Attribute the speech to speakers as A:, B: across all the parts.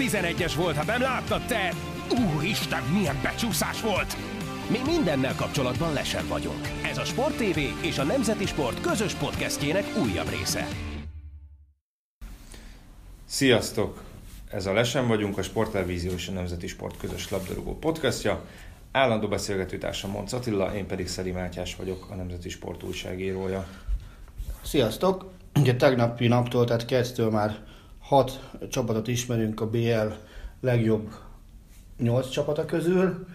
A: 11-es volt, ha nem láttad te! Úristen, milyen becsúszás volt! Mi mindennel kapcsolatban lesen vagyunk. Ez a Sport TV és a Nemzeti Sport közös podcastjének újabb része.
B: Sziasztok! Ez a Lesen vagyunk, a Sporttelevízió és a Nemzeti Sport közös labdarúgó podcastja. Állandó beszélgetőtársam Monc Attila, én pedig Szeli Mátyás vagyok, a Nemzeti Sport újságírója.
C: Sziasztok! Ugye tegnapi naptól, tehát kezdtől már hat csapatot ismerünk a BL legjobb nyolc csapata közül,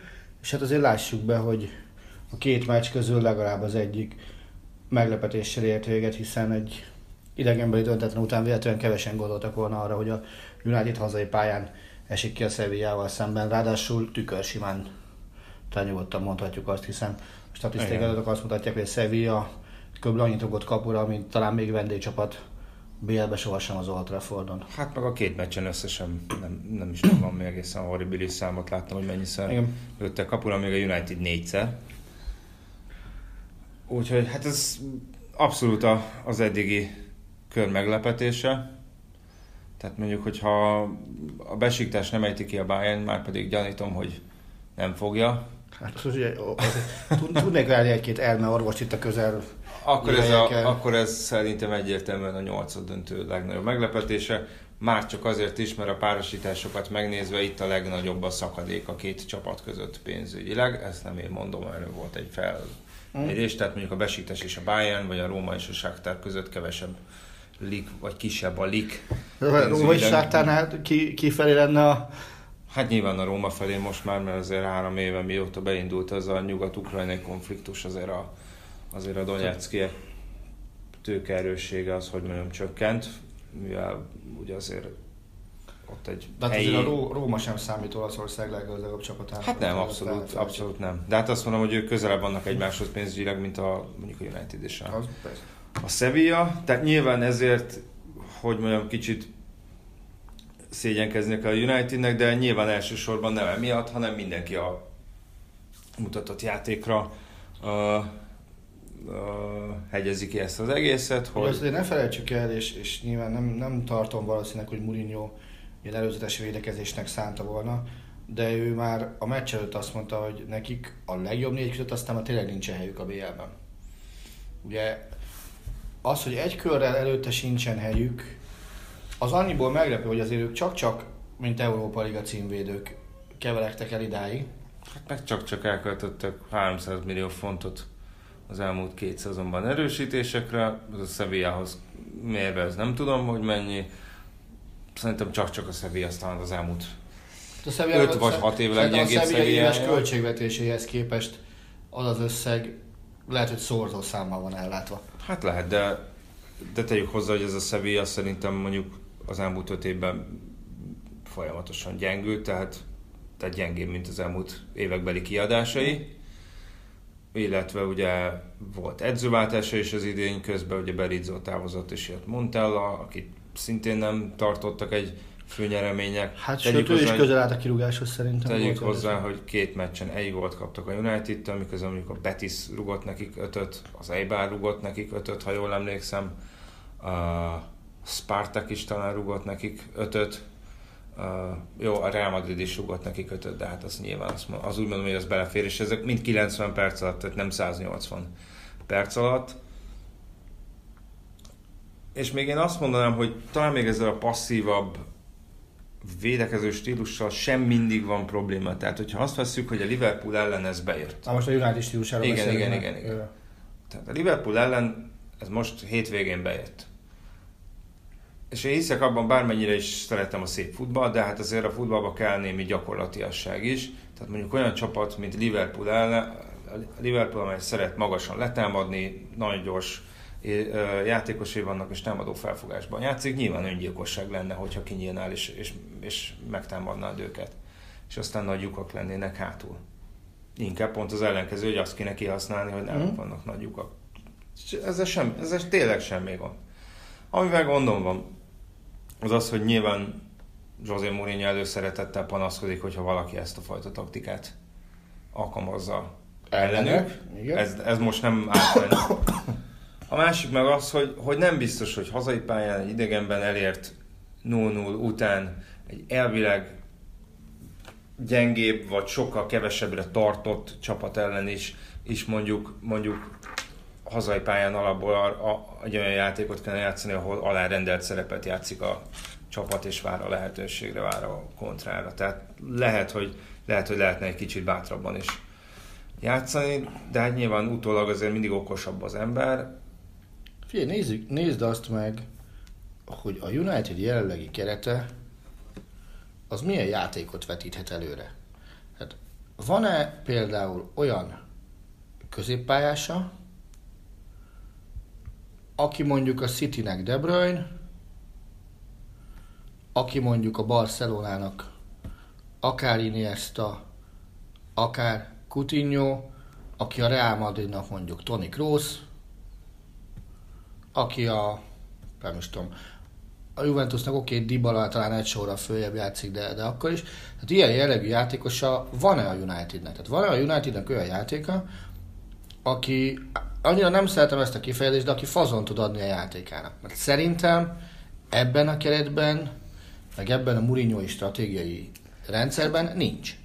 C: és hát azért lássuk be, hogy a két meccs közül legalább az egyik meglepetéssel ért véget, hiszen egy idegenbeli döntetlen után véletlenül kevesen gondoltak volna arra, hogy a United hazai pályán esik ki a Sevillával szemben, ráadásul tükörsimán talán nyugodtan mondhatjuk azt, hiszen a statisztikai adatok azt mutatják, hogy a Sevilla kb. annyit rúgott kapura, mint talán még vendégcsapat BL-be sohasem az Old Traffordon.
B: Hát meg a két meccsen összesen nem, nem is tudom, még egészen horribilis számot láttam, hogy mennyiszer
C: Igen.
B: lőttek kapura, még a United négyszer. Úgyhogy hát ez abszolút a, az eddigi kör meglepetése. Tehát mondjuk, hogyha a besiktás nem ejti ki a Bayern, már pedig gyanítom, hogy nem fogja,
C: Hát az ugye, tudnék várni egy-két elme orvost itt a közel
B: Akkor ez, a, akkor ez szerintem egyértelműen a nyolcad döntő legnagyobb meglepetése. Már csak azért is, mert a párosításokat megnézve itt a legnagyobb a szakadék a két csapat között pénzügyileg. Ezt nem én mondom, erről volt egy felmérés. Tehát mondjuk a Besiktas és a Bayern, vagy a Róma és a Sáktár között kevesebb lik, vagy kisebb a lik.
C: Róma és. Sáktárnál ki, kifelé lenne a...
B: Hát nyilván a Róma felé most már, mert azért három éve mióta beindult az a nyugat-ukrajnai konfliktus, azért a, azért a Donetszki tőkeerőssége az, hogy mondjam, csökkent, mivel ugye azért ott egy
C: De hát
B: helyi...
C: azért a Ró- Róma sem számít Olaszország leggazdagabb csapatának.
B: Hát nem, abszolút, abszolút nem. De hát azt mondom, hogy ők közelebb vannak egymáshoz pénzügyileg, mint a mondjuk a United és a,
C: Az,
B: a Sevilla, tehát nyilván ezért, hogy mondjam, kicsit szégyenkeznek a Unitednek, de nyilván elsősorban nem emiatt, hanem mindenki a mutatott játékra uh, uh, hegyezi ki ezt az egészet,
C: Hogy... Azért ne felejtsük el, és, és nyilván nem, nem tartom valószínűleg, hogy Mourinho ilyen előzetes védekezésnek szánta volna, de ő már a meccs előtt azt mondta, hogy nekik a legjobb négy között aztán már tényleg nincsen helyük a BL-ben. Ugye az, hogy egy körrel előtte sincsen helyük, az annyiból meglepő, hogy azért ők csak-csak, mint Európa Liga címvédők keveregtek el idáig.
B: hát meg csak-csak elköltöttek 300 millió fontot az elmúlt két szezonban erősítésekre, az a Sevillahoz mérve ez nem tudom, hogy mennyi. Szerintem csak-csak a Sevilla aztán az elmúlt
C: A Sevilla-
B: Öt vagy hat év
C: szerintem
B: leggyengébb
C: A Sevilla éves
B: Sevillája.
C: költségvetéséhez képest az az összeg lehet, hogy szorzó számmal van ellátva.
B: Hát lehet, de, de tegyük hozzá, hogy ez a Sevilla szerintem mondjuk az elmúlt öt évben folyamatosan gyengült, tehát, tehát gyengébb, mint az elmúlt évekbeli kiadásai. Illetve ugye volt edzőváltása is az idény közben, ugye Berizzo távozott és jött Montella, akit szintén nem tartottak egy főnyeremények.
C: Hát
B: Tegyük
C: sőt, ő is
B: hozzá,
C: közel állt a kirúgáshoz szerintem.
B: Tegyük
C: Volt
B: hozzá,
C: ez.
B: hogy két meccsen egy gólt kaptak a United-től, miközben mondjuk a Betis rugott nekik ötöt, az Eibar rugott nekik ötöt, ha jól emlékszem, a Spartak is talán rugott nekik ötöt, Uh, jó, a Real Madrid is rugott nekik ötöt, de hát az nyilván az, az úgy mondom, hogy az belefér, és ezek mind 90 perc alatt, tehát nem 180 perc alatt. És még én azt mondanám, hogy talán még ezzel a passzívabb védekező stílussal sem mindig van probléma. Tehát, hogyha azt veszük, hogy a Liverpool ellen ez bejött.
C: Na most a United stílusáról
B: Igen, igen, igen, igen.
C: Ö,
B: Tehát a Liverpool ellen ez most hétvégén bejött. És én hiszek abban, bármennyire is szeretem a szép futball, de hát azért a futballba kell némi gyakorlatiasság is. Tehát mondjuk olyan csapat, mint Liverpool ellen, a Liverpool, amely szeret magasan letámadni, nagyon gyors játékosai vannak, és támadó felfogásban játszik, nyilván öngyilkosság lenne, hogyha kinyílnál és, és, és megtámadnád őket. És aztán nagy lyukak lennének hátul. Inkább pont az ellenkező, hogy azt kéne kihasználni, hogy nem
C: Mhm.
B: vannak nagy lyukak. És Ezzel, sem, ezzel tényleg semmi gond. Amivel gondom van, az az, hogy nyilván José Mourinho előszeretettel panaszkodik, hogyha valaki ezt a fajta taktikát alkalmazza ellenük.
C: Igen.
B: Ez, ez most nem átvenni. A másik meg az, hogy, hogy nem biztos, hogy hazai pályán egy idegenben elért 0-0 után egy elvileg gyengébb, vagy sokkal kevesebbre tartott csapat ellen is, is mondjuk, mondjuk hazai pályán alapból a, a, egy olyan játékot kellene játszani, ahol alárendelt szerepet játszik a csapat, és vár a lehetőségre, vár a kontrára. Tehát lehet, hogy, lehet, hogy lehetne egy kicsit bátrabban is játszani, de hát nyilván utólag azért mindig okosabb az ember.
C: Figyelj, nézzük, nézd azt meg, hogy a United jelenlegi kerete az milyen játékot vetíthet előre. Hát van-e például olyan középpályása, aki mondjuk a Citynek De Bruyne, aki mondjuk a Barcelonának akár Iniesta, akár Coutinho, aki a Real Madridnak mondjuk Toni Kroos, aki a, nem is tudom, a Juventusnak oké, okay, Dybala talán egy sorra följebb játszik, de, de akkor is. Tehát ilyen jellegű játékosa van-e a Unitednek? Tehát van-e a Unitednek olyan játéka, aki, annyira nem szeretem ezt a kifejezést, de aki fazon tud adni a játékának. Mert szerintem ebben a keretben, meg ebben a Mourinho stratégiai rendszerben nincs.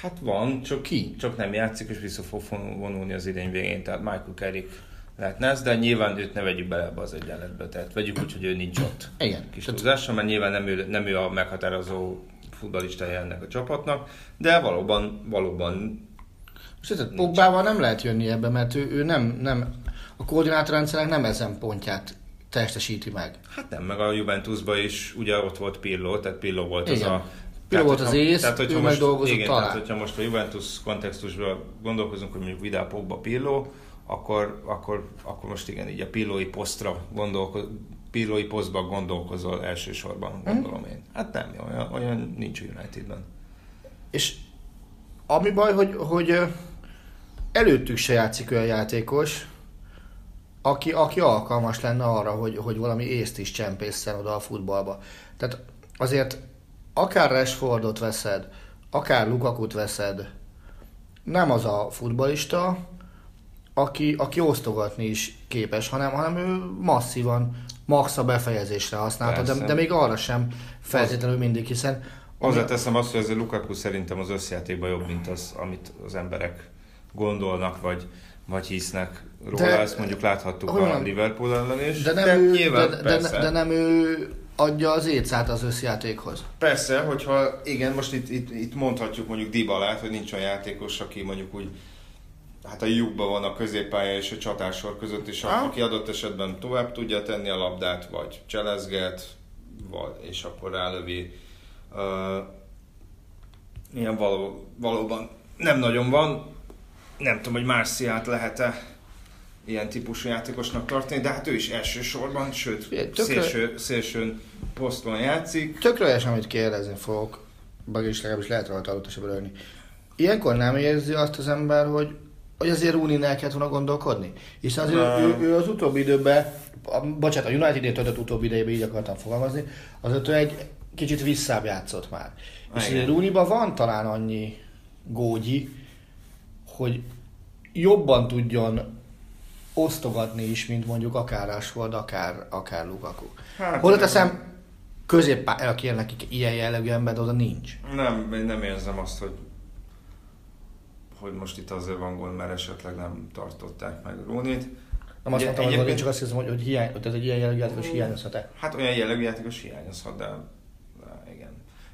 B: Hát van, csak ki? Csak nem játszik, és vissza fog vonulni az idény végén, tehát Michael Carrick lehetne ez, de nyilván őt ne vegyük bele ebbe az egyenletbe, tehát vegyük úgy, hogy ő nincs ott.
C: Igen.
B: Kis túlzással, mert nyilván nem ő, nem ő a meghatározó futballistája ennek a csapatnak, de valóban, valóban
C: tehát Pogbával nem lehet jönni ebbe, mert ő, ő nem, nem, a koordinátorrendszernek nem ezen pontját testesíti meg.
B: Hát nem, meg a Juventusban is ugye ott volt Pirlo, tehát Pirlo volt
C: igen.
B: az a
C: Pirlo volt az ész, tehát, ő most, dolgozott
B: igen, talán. Tehát, hogyha most a Juventus kontextusban gondolkozunk, hogy mondjuk Vidal Pogba Pirlo, akkor, akkor, akkor most igen, így a Pirlói posztra gondolkozunk, Pirlói posztba gondolkozol elsősorban, mhm. gondolom én. Hát nem, olyan, olyan nincs Unitedben.
C: És ami baj, hogy, hogy előttük se játszik olyan játékos, aki, aki alkalmas lenne arra, hogy, hogy valami észt is csempészen oda a futballba. Tehát azért akár Rashfordot veszed, akár Lukakut veszed, nem az a futbalista, aki, aki osztogatni is képes, hanem, hanem ő masszívan max a befejezésre használta, de, de még arra sem feltétlenül mindig, hiszen
B: Hozzáteszem azt, hogy ez a Lukaku szerintem az összjátékban jobb, mint az, amit az emberek gondolnak, vagy, vagy hisznek róla. De, Ezt mondjuk láthattuk olyan, a Liverpool ellen is.
C: De nem, de, ő, nyilván, de, de, de nem ő adja az étszát az összjátékhoz.
B: Persze, hogyha igen, most itt, itt, itt mondhatjuk mondjuk Dibalát, hogy nincs olyan játékos, aki mondjuk úgy hát a lyukban van a középpálya és a csatársor között, és ha. aki adott esetben tovább tudja tenni a labdát, vagy cselezget, vagy, és akkor rálövi Uh, ilyen való, valóban nem nagyon van. Nem tudom, hogy Marciát lehet-e ilyen típusú játékosnak tartani, de hát ő is elsősorban, sőt, Tökre... szélső, szélsőn poszton játszik.
C: Tökre amit kérdezni fogok, vagy is legalábbis lehet rajta adott esetben Ilyenkor nem érzi azt az ember, hogy, hogy azért Rúninál kellett volna gondolkodni? Hiszen azért ő, ő, az utóbbi időben, a, bocsánat, a United-nél töltött utóbbi idejében így akartam fogalmazni, azért ő egy kicsit visszább játszott már. Ah, és Rúniban van talán annyi gógyi, hogy jobban tudjon osztogatni is, mint mondjuk akár Rashford, akár, akár Lukaku. Hát, Hol teszem, középpályára kér nekik ilyen jellegű ember, de oda nincs.
B: Nem, én nem érzem azt, hogy hogy most itt azért van gól, mert esetleg nem tartották meg Rónit.
C: Nem azt mondtam, hogy én csak azt hiszem, hogy, hogy, hiány, hogy ez egy ilyen jellegű játékos hiányozhat-e?
B: Hát olyan jellegű játékos hiányozhat, de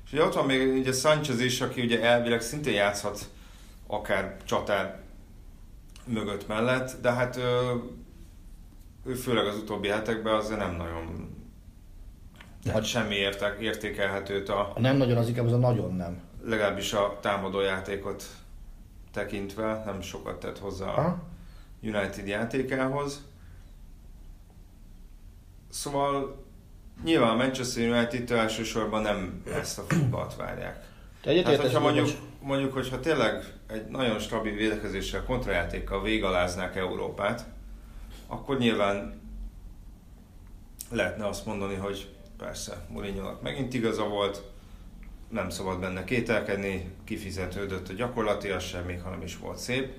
B: és ugye ott van még ugye Sanchez is, aki ugye elvileg szintén játszhat akár csatár mögött mellett, de hát ő, főleg az utóbbi hetekben azért nem nagyon hát semmi értek, értékelhetőt a...
C: A nem nagyon az inkább az a nagyon nem.
B: Legalábbis a támadó játékot tekintve nem sokat tett hozzá a United játékához. Szóval Nyilván a Manchester united elsősorban nem ezt a futballt várják. Te hát, hogyha mondjuk, mondjuk, hogyha tényleg egy nagyon stabil védekezéssel, kontrajátékkal végaláznák Európát, akkor nyilván lehetne azt mondani, hogy persze, mourinho megint igaza volt, nem szabad benne kételkedni, kifizetődött a gyakorlatilag sem, még ha nem is volt szép.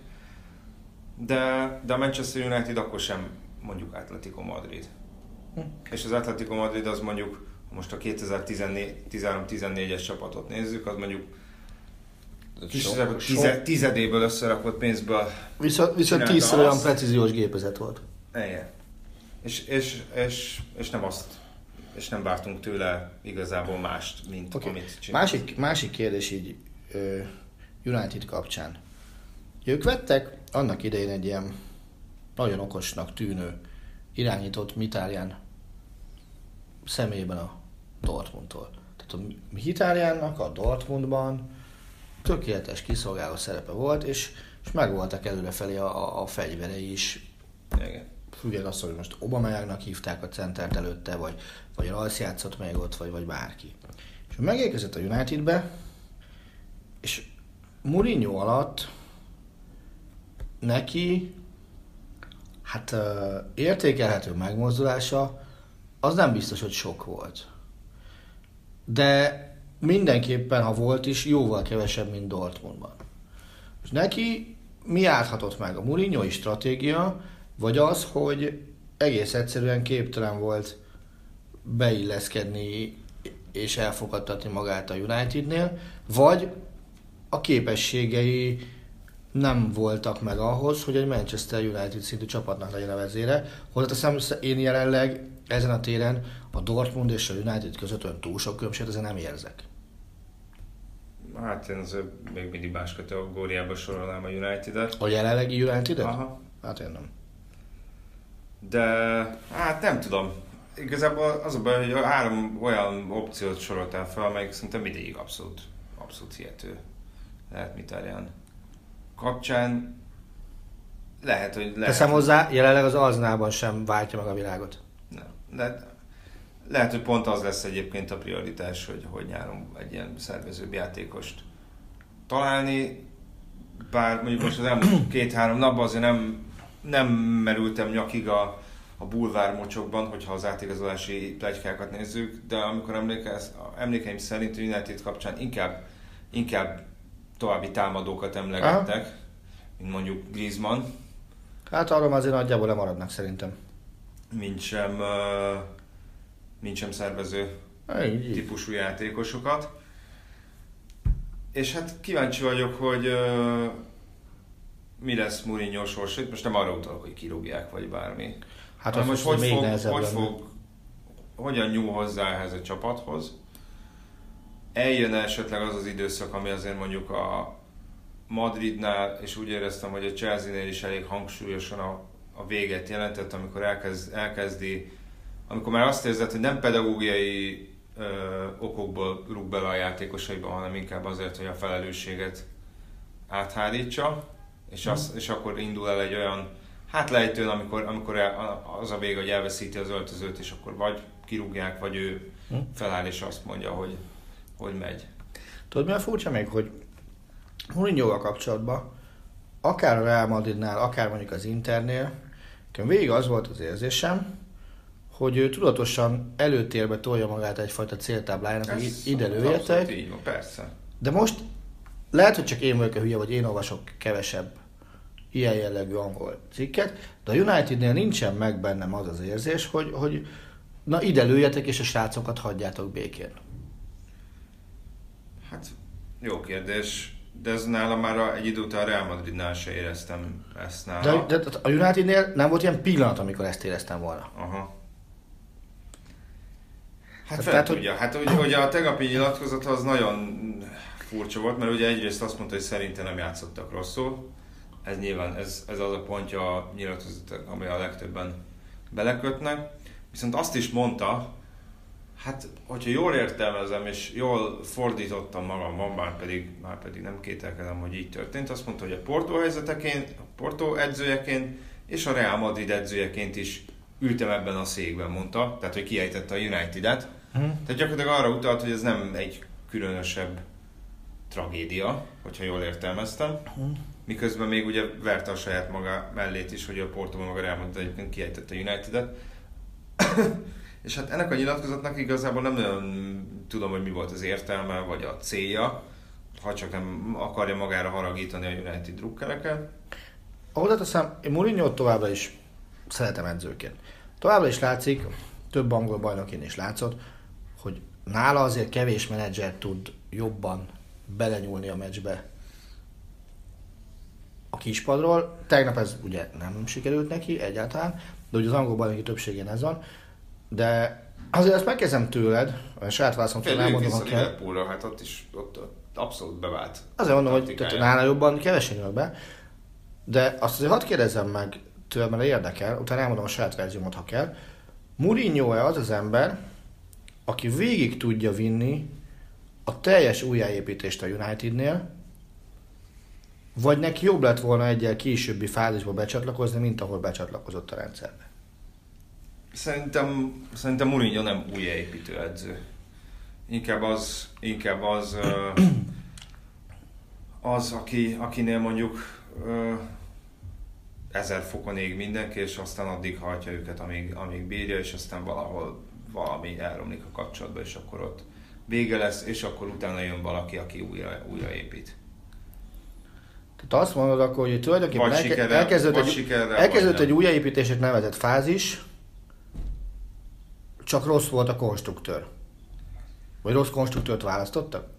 B: De, de a Manchester United akkor sem mondjuk Atletico Madrid. És az Atletico Madrid az mondjuk, most a 2013-14-es csapatot nézzük, az mondjuk
C: Sok-
B: tize, tizedéből összerakott pénzből
C: Viszont, viszont tízszer olyan precíziós gépezet volt.
B: Igen. És, és, és, és nem azt, és nem vártunk tőle igazából mást, mint okay. amit csinált.
C: Másik, másik kérdés így United kapcsán. Ők vettek annak idején egy ilyen nagyon okosnak tűnő irányított Mitálián személyében a Dortmundtól. Tehát a Mitáliánnak a Dortmundban tökéletes kiszolgáló szerepe volt, és, és megvoltak előrefelé a, a, a fegyverei is,
B: Igen.
C: függetlenül attól, hogy most Obamayagnak hívták a centert előtte, vagy, vagy Ralsz játszott még ott, vagy, vagy bárki. És megérkezett a Unitedbe, és Mourinho alatt neki hát ö, értékelhető megmozdulása az nem biztos, hogy sok volt. De mindenképpen, ha volt is, jóval kevesebb, mint Dortmundban. És neki mi árthatott meg? A Mourinho stratégia, vagy az, hogy egész egyszerűen képtelen volt beilleszkedni és elfogadtatni magát a Unitednél, vagy a képességei nem voltak meg ahhoz, hogy egy Manchester United szintű csapatnak legyen a vezére. Hozzáteszem, én jelenleg ezen a téren a Dortmund és a United között olyan túl sok különbséget ezen nem érzek.
B: Hát én azért még mindig más kategóriába sorolnám a United-et.
C: A jelenlegi United-et?
B: Aha.
C: Hát én nem.
B: De hát nem tudom. Igazából az a baj, hogy a három olyan opciót soroltál fel, amelyik szerintem mindig abszolút, abszolút hihető. Lehet Mitárján kapcsán. Lehet, hogy lehet.
C: Teszem hozzá, jelenleg az Aznában sem váltja meg a világot.
B: Nem. De lehet, hogy pont az lesz egyébként a prioritás, hogy, hogy nyáron egy ilyen szervezőbb játékost találni. Bár mondjuk most az elmúlt két-három napban azért nem, nem merültem nyakig a, a bulvár mocsokban, hogyha az átigazolási plegykákat nézzük, de amikor emlékez, emlékeim szerint United kapcsán inkább, inkább további támadókat emlegettek, mint mondjuk Griezmann,
C: Hát arról azért nagyjából lemaradnak szerintem.
B: mint sem, ö, mint sem szervező
C: így.
B: típusú játékosokat. És hát kíváncsi vagyok, hogy ö, mi lesz Mourinho sorsa. Most nem arra utalok, hogy kirúgják, vagy bármi.
C: Hát
B: Hanem
C: az
B: hogy, fog, hogy fog, hogyan nyúl hozzá ehhez a csapathoz. Eljön esetleg az az időszak, ami azért mondjuk a Madridnál, és úgy éreztem, hogy a Chelsea-nél is elég hangsúlyosan a, a véget jelentett, amikor elkezd, elkezdi, amikor már azt érzed, hogy nem pedagógiai ö, okokból rúg bele a játékosaiba, hanem inkább azért, hogy a felelősséget áthárítsa, és, az, és akkor indul el egy olyan, hát lejtőn, amikor, amikor el, az a vége, hogy elveszíti az öltözőt, és akkor vagy kirúgják, vagy ő
C: Hm.
B: feláll és azt mondja, hogy, hogy megy.
C: Tudod, mi a furcsa még, hogy Mourinho-val kapcsolatban, akár a Real Madridnál, akár mondjuk az Internél, nekem végig az volt az érzésem, hogy ő tudatosan előtérbe tolja magát egyfajta céltáblájának, hogy
B: Ez
C: ide
B: abszolút
C: lőjetek,
B: Így van, persze.
C: de most lehet, hogy csak én vagyok a hülye, vagy én olvasok kevesebb ilyen jellegű angol cikket, de a Unitednél nincsen meg bennem az az érzés, hogy, hogy na ide lőjetek, és a srácokat hagyjátok békén.
B: Hát jó kérdés, de ez nálam már egy idő után a Real Madridnál se éreztem ezt nála.
C: De, de a Unitednél nem volt ilyen pillanat, amikor ezt éreztem volna.
B: Aha. Hát
C: Tehát,
B: fel
C: tehát, hogy-
B: tudja. Hát ugye, ugye a tegnapi nyilatkozat az nagyon furcsa volt, mert ugye egyrészt azt mondta, hogy szerintem nem játszottak rosszul. Ez nyilván, ez, ez az a pontja a nyilatkozatnak, ami a legtöbben belekötnek. Viszont azt is mondta, hát hogyha jól értelmezem és jól fordítottam magamban, már pedig, már pedig nem kételkedem, hogy így történt, azt mondta, hogy a Porto helyzeteként, a Porto edzőjeként és a Real Madrid edzőjeként is ültem ebben a székben, mondta, tehát hogy kiejtette a United-et.
C: Hm?
B: Tehát gyakorlatilag arra utalt, hogy ez nem egy különösebb tragédia, hogyha jól értelmeztem. Miközben még ugye verte a saját maga mellét is, hogy a Porto maga Real Madrid egyébként kiejtette a United-et. És hát ennek a nyilatkozatnak igazából nem nagyon tudom, hogy mi volt az értelme, vagy a célja, ha csak nem akarja magára haragítani a United drukkereket.
C: Oda teszem, én mourinho továbbra is szeretem edzőként. Továbbra is látszik, több angol bajnokin is látszott, hogy nála azért kevés menedzser tud jobban belenyúlni a meccsbe a kispadról. Tegnap ez ugye nem sikerült neki egyáltalán, de ugye az angolban neki többségén ez van. De azért ezt megkezdem tőled, a saját válaszomtól elmondom, ha kell.
B: Liverpoolra, hát ott is ott, ott abszolút bevált.
C: Azért mondom, hogy nála jobban kevesen jönnek be, de azt azért hadd kérdezzem meg tőled, mert érdekel, utána elmondom a saját verziómat, ha kell. Mourinho-e az az ember, aki végig tudja vinni a teljes újjáépítést a Unitednél, vagy neki jobb lett volna egyel későbbi fázisba becsatlakozni, mint ahol becsatlakozott a rendszerbe?
B: Szerintem, szerintem Mourinho nem újjáépítő edző. Inkább az, inkább az, az aki, akinél mondjuk ezer fokon ég mindenki, és aztán addig hajtja őket, amíg, amíg bírja, és aztán valahol valami elromlik a kapcsolatban, és akkor ott vége lesz, és akkor utána jön valaki, aki újra, újra épít.
C: Tehát azt mondod akkor, hogy tulajdonképpen
B: Vagy
C: elke-
B: sikerrel,
C: elkezdődött,
B: vagy
C: egy,
B: sikerrel,
C: elkezdődött
B: vagy
C: egy újjáépítését nevezett fázis, csak rossz volt a konstruktőr. Vagy rossz konstruktőrt választottak?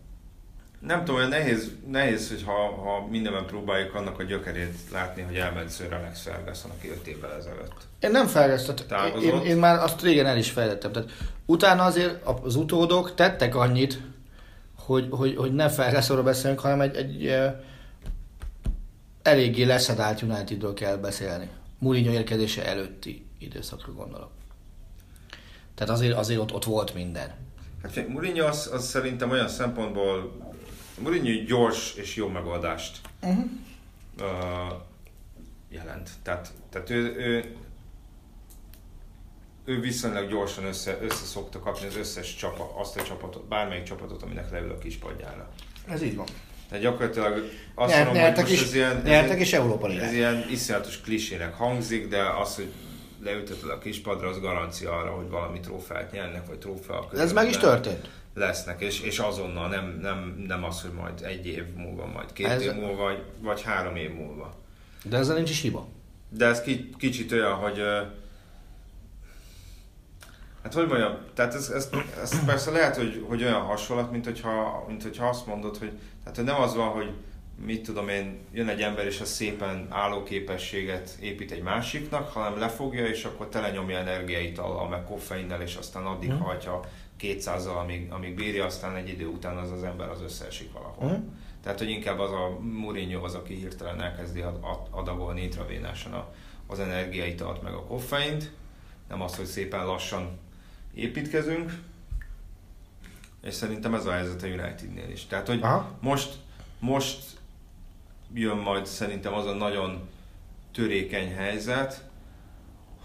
B: Nem tudom, olyan nehéz, nehéz hogy ha, ha mindenben próbáljuk annak a gyökerét látni, hogy elment Sir Alex Ferguson, aki 5 évvel ezelőtt.
C: Én nem.
B: Távozott.
C: Én, én, már azt régen el is fejlettem. Tehát utána azért az utódok tettek annyit, hogy, hogy, hogy ne Fergusonról beszélünk, hanem egy, egy eh, eléggé leszedált Unitedről kell beszélni. Mourinho érkezése előtti időszakra gondolok. Tehát azért, azért ott, ott volt minden.
B: Hát Mourinho az, az szerintem olyan szempontból, Mourinho gyors és jó megoldást uh-huh. uh, jelent. Tehát, tehát ő, ő, ő viszonylag gyorsan össze, össze szokta kapni az összes csapat, azt a csapatot, bármelyik csapatot, aminek leül a kispadjára.
C: Ez így van.
B: Tehát gyakorlatilag azt
C: Nyert,
B: mondom, hogy most
C: is,
B: ez ilyen,
C: nyertek
B: ilyen-
C: is Európa
B: Ez ilyen iszonyatos klisének hangzik, de az, hogy leütötted a kispadra, az garancia arra, hogy valami trófeát nyernek, vagy trófea
C: Ez meg is történt.
B: Lesznek, és, és azonnal, nem, nem, nem az, hogy majd egy év múlva, majd két
C: Ez-
B: év múlva, vagy, vagy három év múlva.
C: De ezzel nincs is hiba.
B: De ez ki, kicsit olyan, hogy hát hogy mondjam, tehát ez, ez, ez persze lehet, hogy, hogy olyan hasonlat, mint hogyha, mint hogyha azt mondod, hogy, tehát hogy nem az van, hogy mit tudom én, jön egy ember és a szépen állóképességet épít egy másiknak, hanem lefogja, és akkor telenyomja energiaitallal, meg koffeinnel, és aztán addig
C: Mhm.
B: hajtja 200-zal, amíg, amíg bírja, aztán egy idő után az az ember az összeesik valahol.
C: Mhm.
B: Tehát, hogy inkább az a Mourinho az, aki hirtelen elkezdi ad- ad- adagolni intravénásan a, az energiaitalt meg a koffeint, nem az, hogy szépen lassan építkezünk, és szerintem ez a helyzet a Unitednél is. Tehát, hogy
C: Aha.
B: most, most jön majd szerintem az a nagyon törékeny helyzet,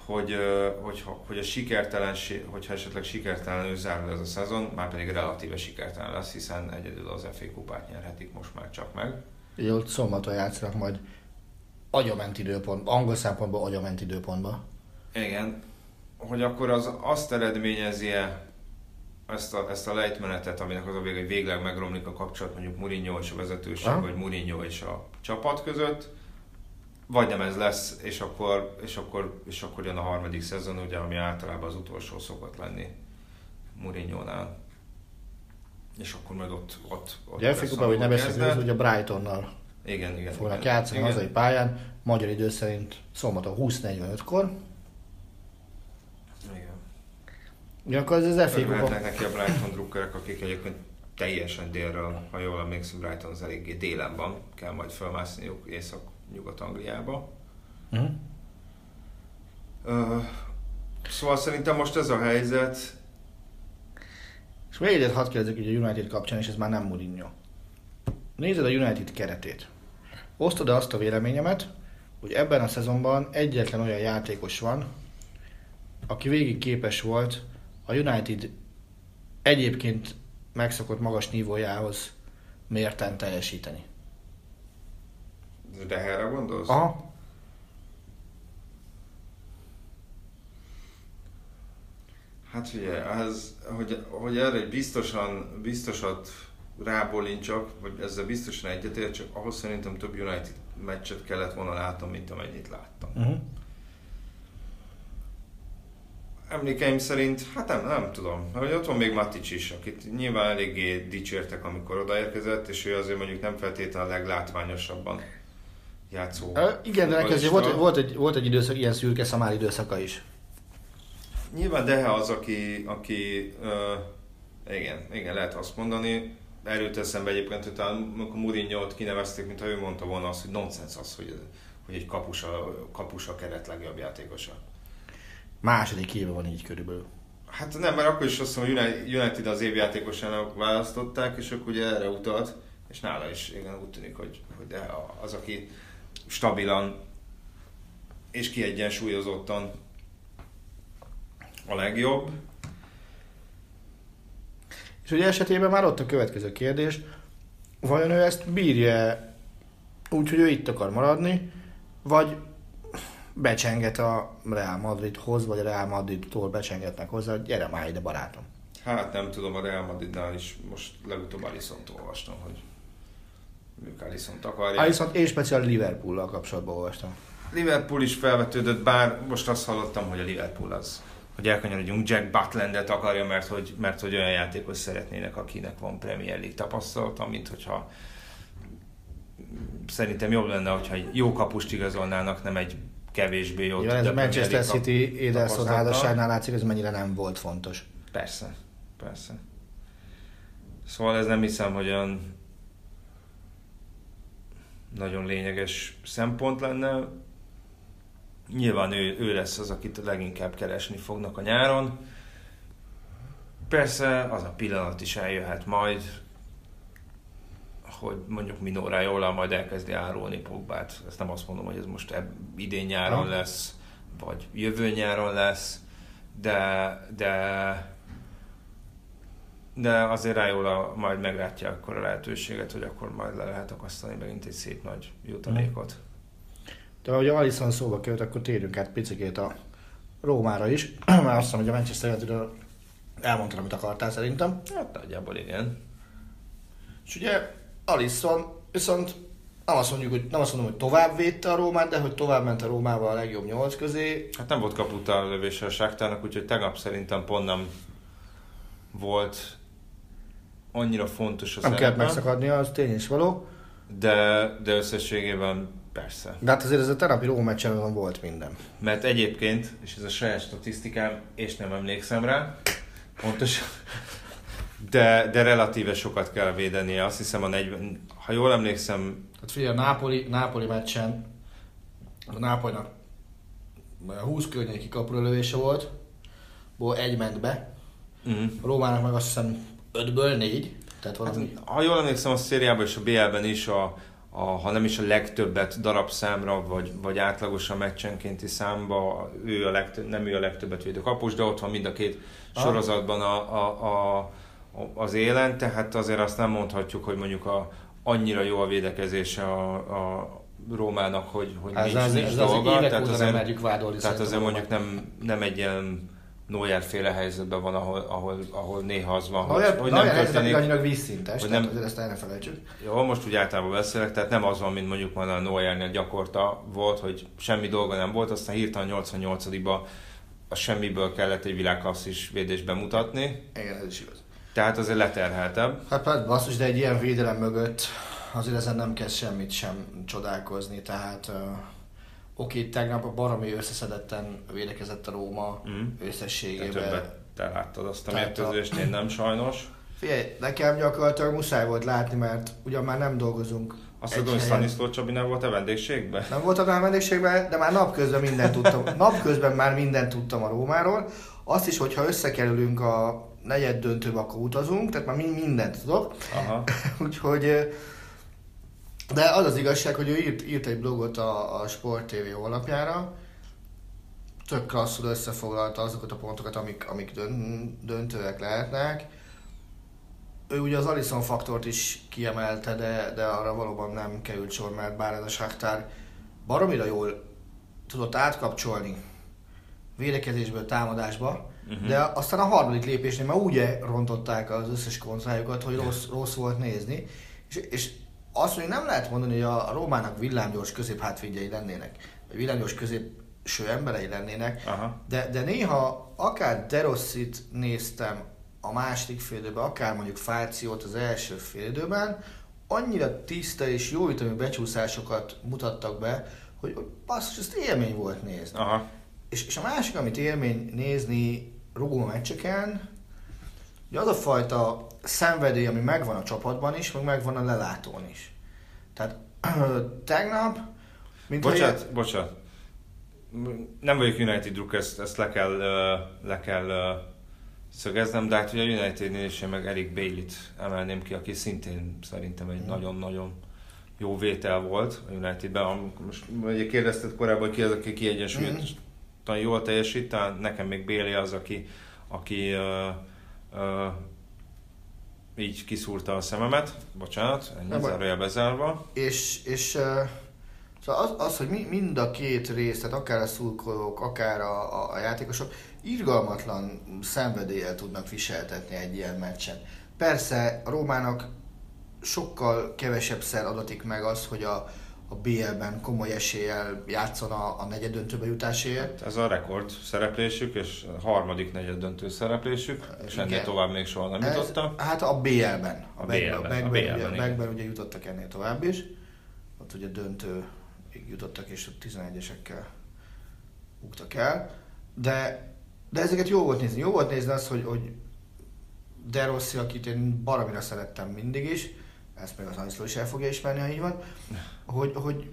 B: hogy, ö, hogyha, hogy a sikertelenség, hogyha esetleg sikertelenül zárul ez a szezon, már pedig relatíve sikertelen lesz, hiszen egyedül az FA kupát nyerhetik most már csak meg.
C: Ugye ott szombaton játszanak majd agyament időpont, angol szempontból agyament időpontban.
B: Igen, hogy akkor az azt eredményezi-e ezt a, ezt a lejtmenetet, aminek az a vége, hogy végleg megromlik a kapcsolat mondjuk Mourinho és a vezetőség,
C: Aha.
B: vagy Mourinho és a csapat között, vagy nem ez lesz, és akkor, és akkor, és akkor jön a harmadik szezon, ugye, ami általában az utolsó szokott lenni Mourinho-nál. És akkor majd ott, ott, ott lesz
C: FA hogy ne
B: a
C: beszéljünk,
B: kezdet.
C: hogy a Brightonnal
B: Igen, igen.
C: fognak
B: igen.
C: játszani
B: igen.
C: hazai pályán, magyar idő szerint szombaton 20.45-kor.
B: Igen.
C: Ugyanakkor ez az FA kupa.
B: neki a Brighton drukkerek, akik egyébként teljesen délről, ha jól emlékszem, Brighton az eléggé délen van, kell majd felmászniuk Észak-Nyugat-Angliába.
C: Mhm.
B: Ö, szóval szerintem most ez a helyzet,
C: És még egyet hadd kérdezzek így a United kapcsán, és ez már nem Mourinho. Nézed a United keretét. Osztod-e azt a véleményemet, hogy ebben a szezonban egyetlen olyan játékos van, aki végig képes volt a United egyébként megszokott magas nívójához mérten teljesíteni.
B: De erre gondolsz?
C: Aha.
B: Hát figyelj, ez, hogy, hogy erre egy biztosan, biztosat rábolincsak, vagy ezzel biztosan egyetértsek, ahhoz szerintem több United meccset kellett volna látnom, mint amennyit láttam.
C: Uh-huh.
B: emlékeim szerint, hát nem, nem tudom, hogy ott van még Matic is, akit nyilván eléggé dicsértek, amikor odaérkezett, és ő azért mondjuk nem feltétlenül a leglátványosabban játszó.
C: Ö, igen, de elkezdő, volt, volt, egy, volt egy időszak, ilyen szürke szamár időszaka is.
B: Nyilván Dehe az, aki, aki uh, igen, igen, lehet azt mondani, erőt eszembe egyébként, hogy talán amikor Mourinho-t kinevezték, mintha ő mondta volna azt, hogy nonsens az, hogy, hogy egy kapusa, kapusa keret legjobb játékosa.
C: Második éve van így körülbelül.
B: Hát nem, mert akkor is azt mondom, hogy United az évjátékosának választották, és akkor ugye erre utalt, és nála is igen úgy tűnik, hogy, hogy az, aki stabilan és kiegyensúlyozottan a legjobb.
C: És ugye esetében már ott a következő kérdés, vajon ő ezt bírja úgy, hogy ő itt akar maradni, vagy becsenget a Real Madridhoz, vagy a Real Madridtól becsengetnek hozzá, hogy gyere már ide barátom.
B: Hát nem tudom, a Real Madridnál is most legutóbb Alisson-t olvastam, hogy ők Alisson-t akarják.
C: Alisson és speciál Liverpool-lal kapcsolatban olvastam.
B: Liverpool is felvetődött, bár most azt hallottam, hogy a Liverpool az hogy elkanyarodjunk, Jack Butlandet akarja, mert hogy, mert hogy olyan játékos szeretnének, akinek van Premier League tapasztalata, mint hogyha szerintem jobb lenne, hogyha egy jó kapust igazolnának, nem egy kevésbé jó.
C: Ja, ez a Manchester City Ederson házasságnál látszik, ez mennyire nem volt fontos.
B: Persze, persze. Szóval ez nem hiszem, hogy olyan nagyon lényeges szempont lenne. Nyilván ő, ő lesz az, akit leginkább keresni fognak a nyáron. Persze az a pillanat is eljöhet majd, hogy mondjuk Minóra jól majd elkezdi árulni Pogbát. Ezt nem azt mondom, hogy ez most ebb, idén nyáron lesz, vagy jövő nyáron lesz, de, de, de azért Rájóla majd meglátja akkor a lehetőséget, hogy akkor majd le lehet akasztani megint egy szép nagy jutalékot.
C: De ahogy Alisson szóba került, akkor térjünk át picikét a Rómára is. Már azt hiszem, hogy a Manchester United elmondtad, amit akartál szerintem.
B: Hát nagyjából igen.
C: És ugye Alisson viszont nem azt, mondjuk, hogy, nem azt mondom, hogy tovább védte a Rómát, de hogy tovább ment a Rómával a legjobb nyolc közé.
B: Hát nem volt kaputa a lövése a Sáktárnak, úgyhogy tegnap szerintem pont nem volt annyira fontos
C: az Nem kellett megszakadnia, az tény is való.
B: De, de összességében persze.
C: De hát azért ez a terapi Róma volt minden.
B: Mert egyébként, és ez a saját statisztikám, és nem emlékszem rá, pontosan, de, de relatíve sokat kell védeni. Azt hiszem a 40, ha jól emlékszem...
C: Hát figyelj, a Nápoli, Nápoli meccsen a Nápolynak 20 környéki kapurölövése volt, ból egy ment be. Mm. A Rómának meg azt hiszem 5-ből 4. Tehát
B: hát, valami... hát, ha jól emlékszem, a szériában és a BL-ben is a, a, ha nem is a legtöbbet darabszámra, vagy, vagy átlagosan meccsenkénti számba, ő a legtöbb, nem ő a legtöbbet védő kapus, de ott van mind a két ah. sorozatban a, a, a az élen, tehát azért azt nem mondhatjuk, hogy mondjuk a, annyira jó a védekezése a, a Rómának, hogy, hogy
C: ez nincs, az, nincs ez dolga. Az tehát azért, vádolni
B: tehát azért mondjuk nem, nem egy ilyen Neuer féle helyzetben van, ahol, ahol, ahol néha az van,
C: hogy, hogy nem történik. annyira vízszintes, hogy nem, azért ezt el ne felejtsük.
B: Jó, most úgy általában beszélek, tehát nem az van, mint mondjuk van a Neuernél gyakorta volt, hogy semmi dolga nem volt, aztán hirtelen 88-ba a semmiből kellett egy világklasszis védést bemutatni.
C: Igen, ez is igaz.
B: Tehát azért leterheltebb.
C: Hát, hát basszus, de egy ilyen védelem mögött azért ezen nem kezd semmit sem csodálkozni, tehát uh, oké, okay, tegnap a baromi összeszedetten védekezett a Róma mm. összességében. Te
B: többet te láttad azt a mérkőzést, én nem sajnos.
C: Figyelj, nekem gyakorlatilag muszáj volt látni, mert ugyan már nem dolgozunk
B: azt tudom, hogy Staniszló Csabi nem volt a vendégségben?
C: Nem voltam a vendégségben, de már napközben mindent tudtam. napközben már mindent tudtam a Rómáról. Azt is, hogyha összekerülünk a negyed döntőbe, akkor utazunk, tehát már mindent tudok. Aha. Úgyhogy de az az igazság, hogy ő írt, írt egy blogot a, a Sport TV honlapjára, tök klasszul összefoglalta azokat a pontokat, amik, amik döntőek lehetnek. Ő ugye az Alison faktort is kiemelte, de, de arra valóban nem került sor, mert bár ez a Shakhtar baromira jól tudott átkapcsolni védekezésből támadásba, uh-huh. de aztán a harmadik lépésnél már úgy rontották az összes kontrájukat, hogy rossz, rossz volt nézni, és, és azt mondja, nem lehet mondani, hogy a Rómának villámgyors középhátvédjei lennének, vagy villámgyors közép ső emberei lennének,
B: Aha.
C: de, de néha akár Derossit néztem a második félidőben, akár mondjuk Fációt az első félidőben, annyira tiszta és jó ütemű becsúszásokat mutattak be, hogy, hogy basszus, ezt élmény volt nézni.
B: Aha.
C: És, és a másik, amit élmény nézni rugó meccseken, hogy az a fajta szenvedély, ami megvan a csapatban is, meg megvan a lelátón is. Tehát tegnap, mint
B: Bocsát,
C: hogy-
B: bocsát. Nem vagyok United druk, ezt, ezt le kell, le kell szögeznem, de hát ugye a Unitednél is én meg Eric Bailey-t emelném ki, aki szintén szerintem egy
C: Mhm.
B: nagyon-nagyon jó vétel volt a Unitedben. Most ugye kérdezted korábban, hogy ki az, aki kiegyensúlyozottan jól teljesít, talán nekem még Bailey az, aki, aki ö, így kiszúrta a szememet, bocsánat, ennyi zárójel bezárva.
C: És, és szóval az, az, hogy mi, mind a két rész, tehát akár a szurkolók, akár a, a, a játékosok irgalmatlan szenvedéllyel tudnak viseltetni egy ilyen meccsen. Persze a Rómának sokkal kevesebb szer adatik meg az, hogy a, a BL-ben komoly eséllyel játszon a, a negyedöntőbe jutásért.
B: Ez a rekord szereplésük, és a harmadik negyed döntő szereplésük, és
C: Igen.
B: ennél tovább még soha nem
C: Ez-. Hát a BL-ben.
B: A
C: Backben-
B: BL-ben, a BL-ben,
C: ugye jutottak ennél tovább is. Ott ugye döntőig jutottak, és ott 11-esekkel buktak el. De, de ezeket jó volt nézni. Jó volt nézni az, hogy, hogy De Rossi, akit én baromira szerettem mindig is, ezt még az Aniszló is el fogja ismerni, ha így van, hogy, hogy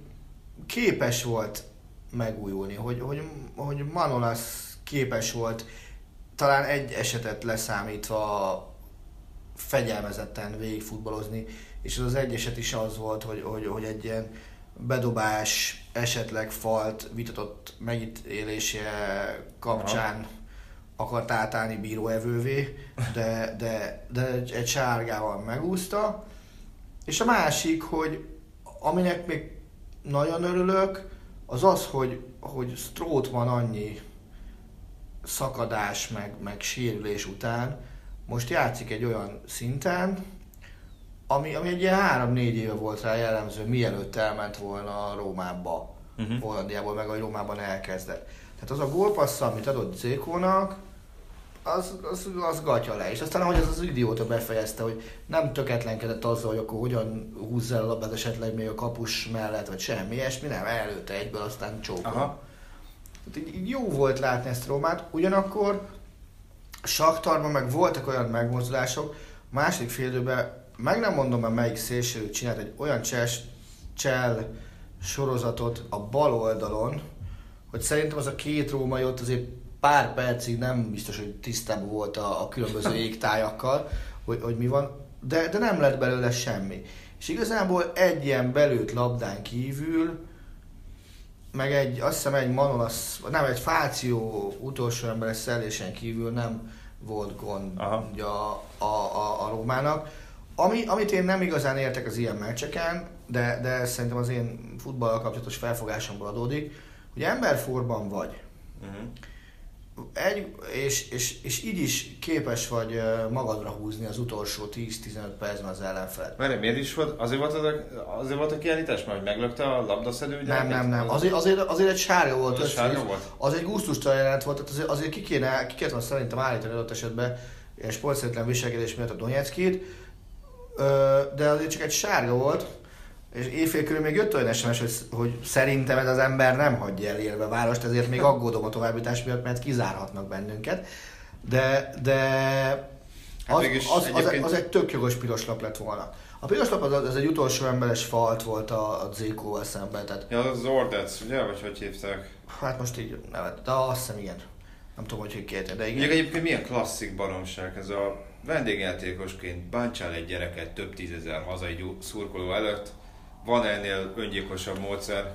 C: képes volt megújulni, hogy, hogy, hogy Manolas képes volt talán egy esetet leszámítva fegyelmezetten végigfutballozni, és az az egy eset is az volt, hogy, hogy, hogy egy ilyen bedobás, esetleg falt, vitatott megítélése kapcsán akart átállni bíróevővé, de, de, de egy, egy sárgával megúszta. És a másik, hogy aminek még nagyon örülök, az az, hogy, hogy Strootman annyi szakadás, meg, meg sérülés után most játszik egy olyan szinten, ami, ami egy ilyen három-négy éve volt rá jellemző, mielőtt elment volna Rómába, uh-huh. Hollandiából, meg a Rómában elkezdett. Tehát az a gólpassza, amit adott Zékónak, az, az, az gatya le. És aztán, ahogy az az idióta befejezte, hogy nem töketlenkedett azzal, hogy akkor hogyan húzza el a labdát esetleg még a kapus mellett, vagy semmi ilyesmi, nem, előtte egyből, aztán csókol. Tehát így, így jó volt látni ezt Rómát, ugyanakkor Saktarban meg voltak olyan megmozdulások, a második félidőben meg nem mondom már melyik szélső csinált egy olyan cses, csel sorozatot a bal oldalon, hogy szerintem az a két római ott azért pár percig nem biztos, hogy tisztában volt a, a különböző égtájakkal, hogy, hogy mi van, de, de nem lett belőle semmi. És igazából egy ilyen belőtt labdán kívül, meg egy, azt hiszem egy Manolas, nem, egy Fáció utolsó emberes szellésen kívül nem volt gondja a, a, a Rómának. Ami, amit én nem igazán értek az ilyen meccseken, de, de ez szerintem az én futballal kapcsolatos felfogásomból adódik, hogy emberforban vagy,
B: Uh-huh.
C: Egy, és, és, és így is képes vagy magadra húzni az utolsó 10-15 percben az ellenfelet.
B: Mert miért is volt? Azért volt, az a, azért volt a kiállítás, mert meglökte a labdaszedő?
C: Nem, nem, nem. Azért, azért, azért egy sárga volt.
B: Az sárga volt?
C: Az egy gusztustalan jelenet volt, tehát azért, azért ki kéne, ki kéne volna szerintem állítani adott esetben ilyen sportszerűtlen viselkedés miatt a Donetskit, Ö, de azért csak egy sárga volt, és éjfél körül még jött olyan SMS, hogy, hogy szerintem ez az ember nem hagyja el élve a várost, ezért még aggódom a továbbítás miatt, mert kizárhatnak bennünket. De, de
B: Hát
C: az, az, az,
B: egyébként-
C: az, egy tök jogos piros lap lett volna. A piros lap az, az egy utolsó emberes falt volt a, a Zékóval szemben, tehát
B: Ja, az Ordec, ugye? Vagy hogy hívták?
C: Hát most így nevet, de azt hiszem igen. Nem tudom, hogy hogy kérte, de igen.
B: Ugye egyébként milyen klasszik baromság ez a vendégjátékosként bántsál egy gyereket több tízezer hazai szurkoló előtt. Van ennél öngyilkosabb módszer?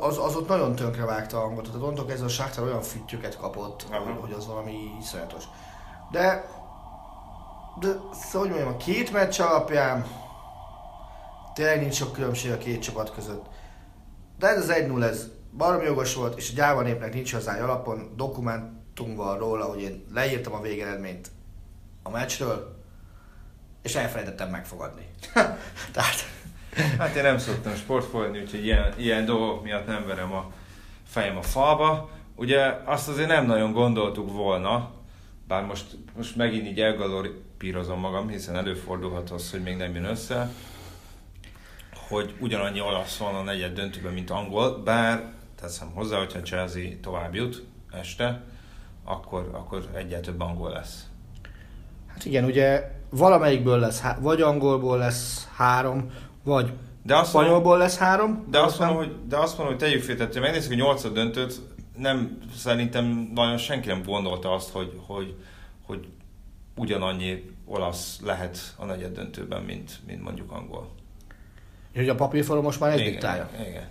C: Az, az ott nagyon tönkre vágta a hangot. Tehát onnantól kezdve a Sáktár olyan füttyöket kapott,
B: Aha.
C: hogy, az valami iszonyatos. De, de szóval, hogy mondjam, a két meccs alapján tényleg nincs sok különbség a két csapat között. De ez az 1-0, ez baromi jogos volt, és a gyáva népnek nincs hozzá alapon dokumentum van róla, hogy én leírtam a végeredményt a meccsről, és elfelejtettem megfogadni. Tehát
B: Hát én nem szoktam sportfolni, úgyhogy ilyen, ilyen dolgok miatt nem verem a fejem a falba. Ugye azt azért nem nagyon gondoltuk volna, bár most, most megint így elgalorípírozom magam, hiszen előfordulhat az, hogy még nem jön össze, hogy ugyanannyi olasz van a negyed döntőben, mint angol, bár teszem hozzá, hogyha Chelsea tovább jut este, akkor, akkor egyet több angol lesz.
C: Hát igen, ugye valamelyikből lesz, vagy angolból lesz három, vagy
B: De azt mondom,
C: spanyolból lesz három.
B: de azt, mondom, hogy, de azt mondom, hogy tegyük félre, tehát ha megnézzük a nyolcad döntőt, nem, szerintem nagyon senki nem gondolta azt, hogy, hogy, hogy ugyanannyi olasz lehet a negyed döntőben, mint, mint mondjuk angol.
C: Hogy a papírforma most már egy
B: Igen,
C: diktálja.
B: igen.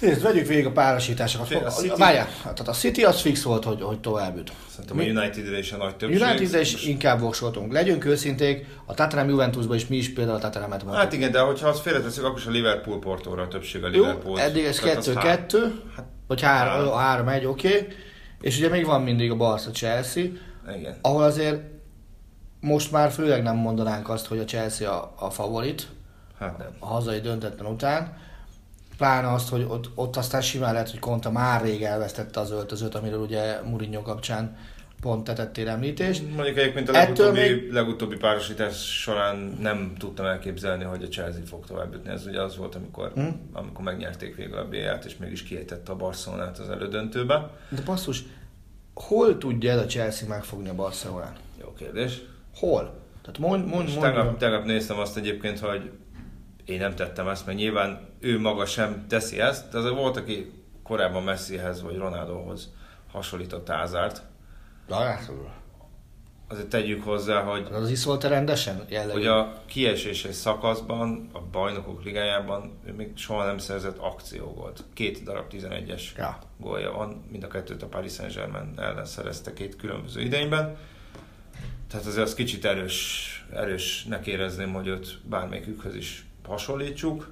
C: Nézd, vegyük végig a párosításokat.
B: A
C: Várjál, tehát a City az fix volt, hogy, hogy tovább jut.
B: Szerintem
C: Mi-
B: a United-re is a nagy többség.
C: United-re is
B: Most-
C: inkább voksoltunk. Legyünk őszinték, a Tottenham Juventusban is mi is például a
B: Hát
C: mondtuk.
B: igen, de hogyha azt félreteszünk, akkor is a Liverpool Portóra a többség a
C: Jó,
B: Liverpool.
C: eddig ez
B: Tehát az há-
C: 2-2,
B: Hát,
C: vagy 3-1,
B: három.
C: oké. És ugye még van mindig a Barca Chelsea,
B: igen.
C: ahol azért most már főleg nem mondanánk azt, hogy a Chelsea a, a favorit
B: Hát nem.
C: a hazai döntetlen után. Pláne azt, hogy ott, ott aztán simán lehet, hogy Conte már rég elvesztette az öltözőt, amiről ugye Mourinho kapcsán pont tetettél említést.
B: Mondjuk egyébként a legutóbbi,
C: még-
B: legutóbbi párosítás során nem tudtam elképzelni, hogy a Chelsea fog tovább jutni. Ez ugye az volt, amikor,
C: Hm?
B: amikor megnyerték végül a BL-t, és mégis kiejtette a Barcelonát az elődöntőbe.
C: De basszus, hol tudja ez a Chelsea megfogni a Barcelonát?
B: Jó kérdés.
C: Hol? Tehát mond, mond, mond,
B: tegnap, tegnap néztem azt egyébként, hogy én nem tettem ezt, mert nyilván ő maga sem teszi ezt, de azért volt, aki korábban Messihez vagy Ronaldohoz hasonlított Ázárt. Azért tegyük hozzá, hogy
C: Az iszolta rendesen? Jellegű.
B: hogy a kieséses szakaszban, a bajnokok ligájában ő még soha nem szerzett akciógolt. Két darab 11-es
C: Ja.
B: gólja van, mind a kettőt a Paris Saint-Germain ellen szerezte két különböző idényben. Tehát azért az kicsit erős, erősnek érezném, hogy őt bármelyikükhöz is hasonlítsuk.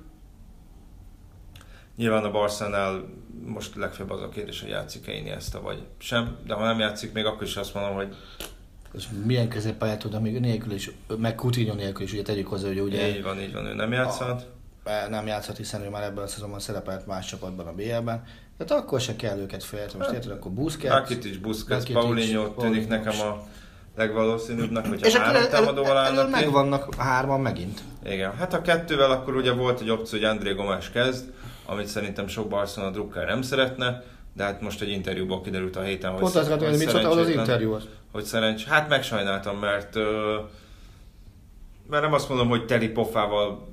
B: Nyilván a Barszánál most legfőbb az a kérdés, hogy játszik-e Iniesta vagy sem, de ha nem játszik, még akkor is azt mondom, hogy
C: És milyen középpályát tud, amíg nélkül is, meg Coutinho nélkül is, ugye tegyük hozzá, hogy ugye
B: így van, így van, ő nem játszhat.
C: nem játszhat, hiszen ő már ebben a szezonban szerepelt más csapatban a BL-ben. Tehát akkor se kell őket félteni. Most érted, akkor Busquets.
B: Rakitic, Busquets, Paulinho tűnik nekem a legvalószínűbbnek, hogyha
C: és akkor
B: három támadóval állnak
C: megvannak hárman megint.
B: Igen, hát a kettővel akkor ugye volt egy opció, hogy André Gomes kezd, amit szerintem sok Barcelona drukker nem szeretne, de hát most egy interjúból kiderült a héten, hogy,
C: Pont azt akartam, hogy mit szóltál az
B: szerencsétlen-
C: interjúhoz.
B: Hogy szerencs... Hát megsajnáltam, mert, mert nem azt mondom, hogy teli pofával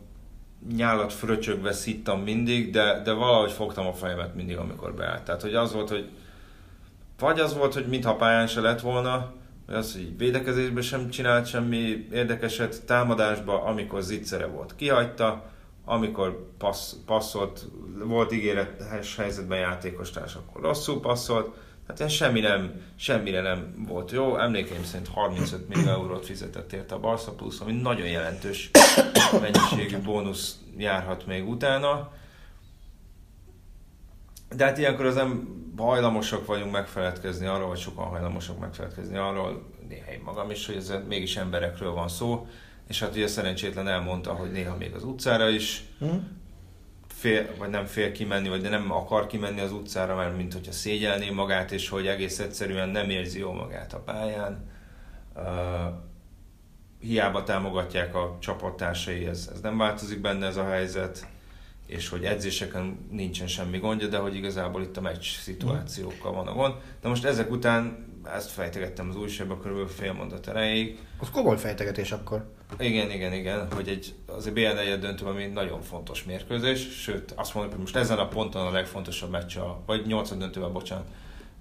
B: nyálat fröcsögve szittam mindig, de, de valahogy fogtam a fejemet mindig, amikor beállt. Tehát, hogy az volt, hogy vagy az volt, hogy mintha pályán se lett volna, vagy az, hogy védekezésben sem csinált semmi érdekeset, támadásba, amikor zicsere volt, kihagyta, amikor passz, passzolt, volt ígéretes helyzetben játékostárs, akkor rosszul passzolt, hát ez semmi nem, semmire nem volt jó. Emlékeim szerint 35 millió eurót fizetett érte a Barca Plus, ami nagyon jelentős mennyiségű bónusz járhat még utána. De hát ilyenkor az nem hajlamosak vagyunk megfeledkezni arról, vagy sokan hajlamosak megfeledkezni arról, néha én magam is, hogy ez mégis emberekről van szó, és hát ugye szerencsétlen elmondta, hogy néha még az utcára is
C: Hm?
B: fél, vagy nem fél kimenni, vagy de nem akar kimenni az utcára, mert mint hogyha szégyelné magát, és hogy egész egyszerűen nem érzi jól magát a pályán. Uh, hiába támogatják a csapattársai, ez, ez nem változik benne ez a helyzet, és hogy edzéseken nincsen semmi gondja, de hogy igazából itt a meccs szituációkkal van a gond. De most ezek után, ezt fejtegettem az újságban körülbelül fél mondat erejéig,
C: Az komoly fejtegetés akkor.
B: igen, igen, igen, hogy egy, azért BL negyed döntő, ami nagyon fontos mérkőzés, sőt azt mondom, hogy most ezen a ponton a legfontosabb meccs, a, vagy nyolcad döntővel, bocsánat,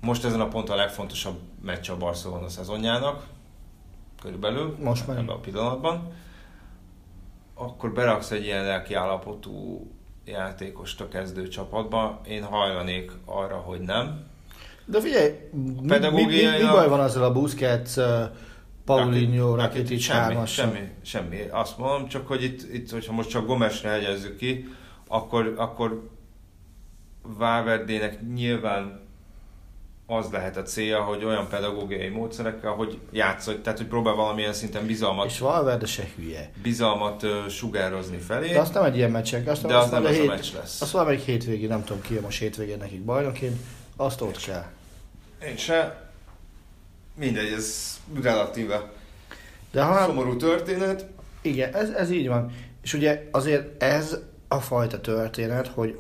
B: most ezen a ponton a legfontosabb meccs a Barcelona szezonjának, körülbelül,
C: Most már.
B: ebben a pillanatban, akkor beraksz egy ilyen lelki állapotú játékost a kezdő csapatba, én hajlanék arra, hogy nem.
C: De figyelj, mi, mi, mi, mi baj van azzal a Busquets, uh, Paulinho,
B: Rakitic, semmi, semmi, semmi. Azt mondom, csak hogy itt, itt hogyha most csak Gomesre hegyezzük ki, akkor, akkor Valverdének nyilván az lehet a célja, hogy olyan pedagógiai módszerekkel, hogy játszol, tehát hogy próbál valamilyen szinten bizalmat,
C: És Valverde se hülye.
B: bizalmat ö, sugározni felé,
C: De azt nem egy ilyen meccsek, azt
B: de az nem
C: mondja,
B: az a
C: hét-
B: meccs lesz.
C: Azt valamelyik hétvégén, nem tudom ki a most hétvégén nekik bajnoként, azt ott kell.
B: Én se. Mindegy, ez relatíve
C: De ha
B: szomorú történet.
C: Igen, ez, ez így van. És ugye azért ez a fajta történet, hogy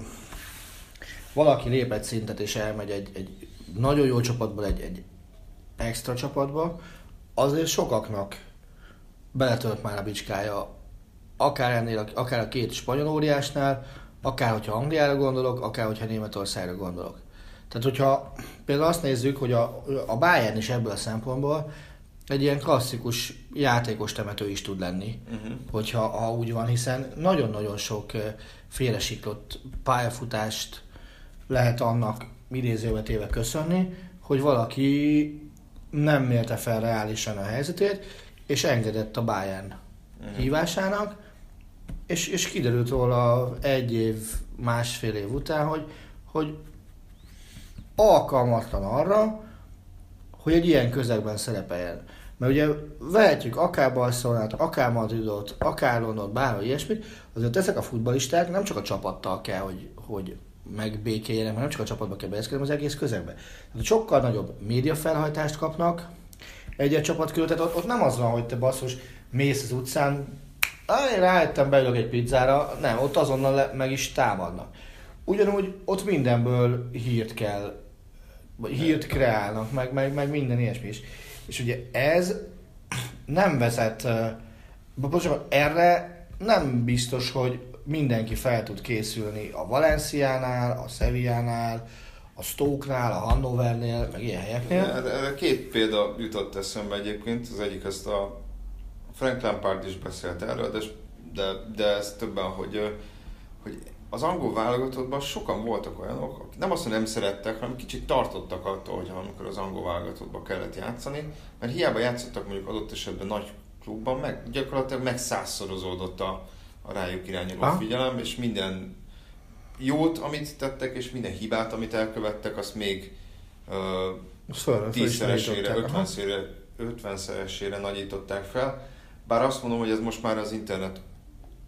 C: valaki lép egy szintet és elmegy egy, egy nagyon jó csapatból egy, egy extra csapatba, azért sokaknak beletölt már a bicskája, akár ennél, akár a két spanyol óriásnál, akár hogyha Angliára gondolok, akár hogyha Németországra gondolok. Tehát hogyha például azt nézzük, hogy a, a Bayern is ebből a szempontból egy ilyen klasszikus játékos temető is tud lenni,
B: Uh-huh.
C: hogyha ha úgy van, hiszen nagyon-nagyon sok eh, félresiklott pályafutást lehet annak idézőbe téve köszönni, hogy valaki nem mérte fel reálisan a helyzetét, és engedett a Bayern hívásának, és, és kiderült róla egy év, másfél év után, hogy, hogy alkalmatlan arra, hogy egy ilyen közegben szerepeljen. Mert ugye vehetjük akár Barcelonát, akár Madridot, akár Londont, bárhogy ilyesmit, azért ezek a futballisták nem csak a csapattal kell, hogy, hogy megbékéljenek, mert nem csak a csapatba kell beeszkedni, az egész közegbe. Tehát sokkal nagyobb médiafelhajtást kapnak egy-egy csapat körül, tehát ott, ott nem az van, hogy te basszus, mész az utcán, "Á, én rájöttem, beülök egy pizzára, nem, ott azonnal le, meg is támadnak. Ugyanúgy ott mindenből hírt kell, vagy hírt kreálnak, meg, meg, meg minden ilyesmi is. És ugye ez nem vezet, eh, bocsánat, erre nem biztos, hogy mindenki fel tud készülni a Valenciánál, a Sevillánál, a Stoke-nál, a Hannovernél, meg ilyen helyeknél.
B: Erre két példa jutott eszembe egyébként. Az egyik ezt a Frank Lampard is beszélt erről, de, de, de ez többen, hogy, hogy az angol válogatottban sokan voltak olyanok, akik nem azt, hogy nem szerettek, hanem kicsit tartottak attól, hogy amikor az angol válogatottban kellett játszani, mert hiába játszottak mondjuk adott esetben nagy klubban, meg gyakorlatilag megszázszorozódott a, a rájuk irányuló
C: Aha.
B: figyelem, és minden jót, amit tettek, és minden hibát, amit elkövettek, azt még
C: is
B: tízszeresére, ötvenszeresére nagyították fel. Bár azt mondom, hogy ez most már az internet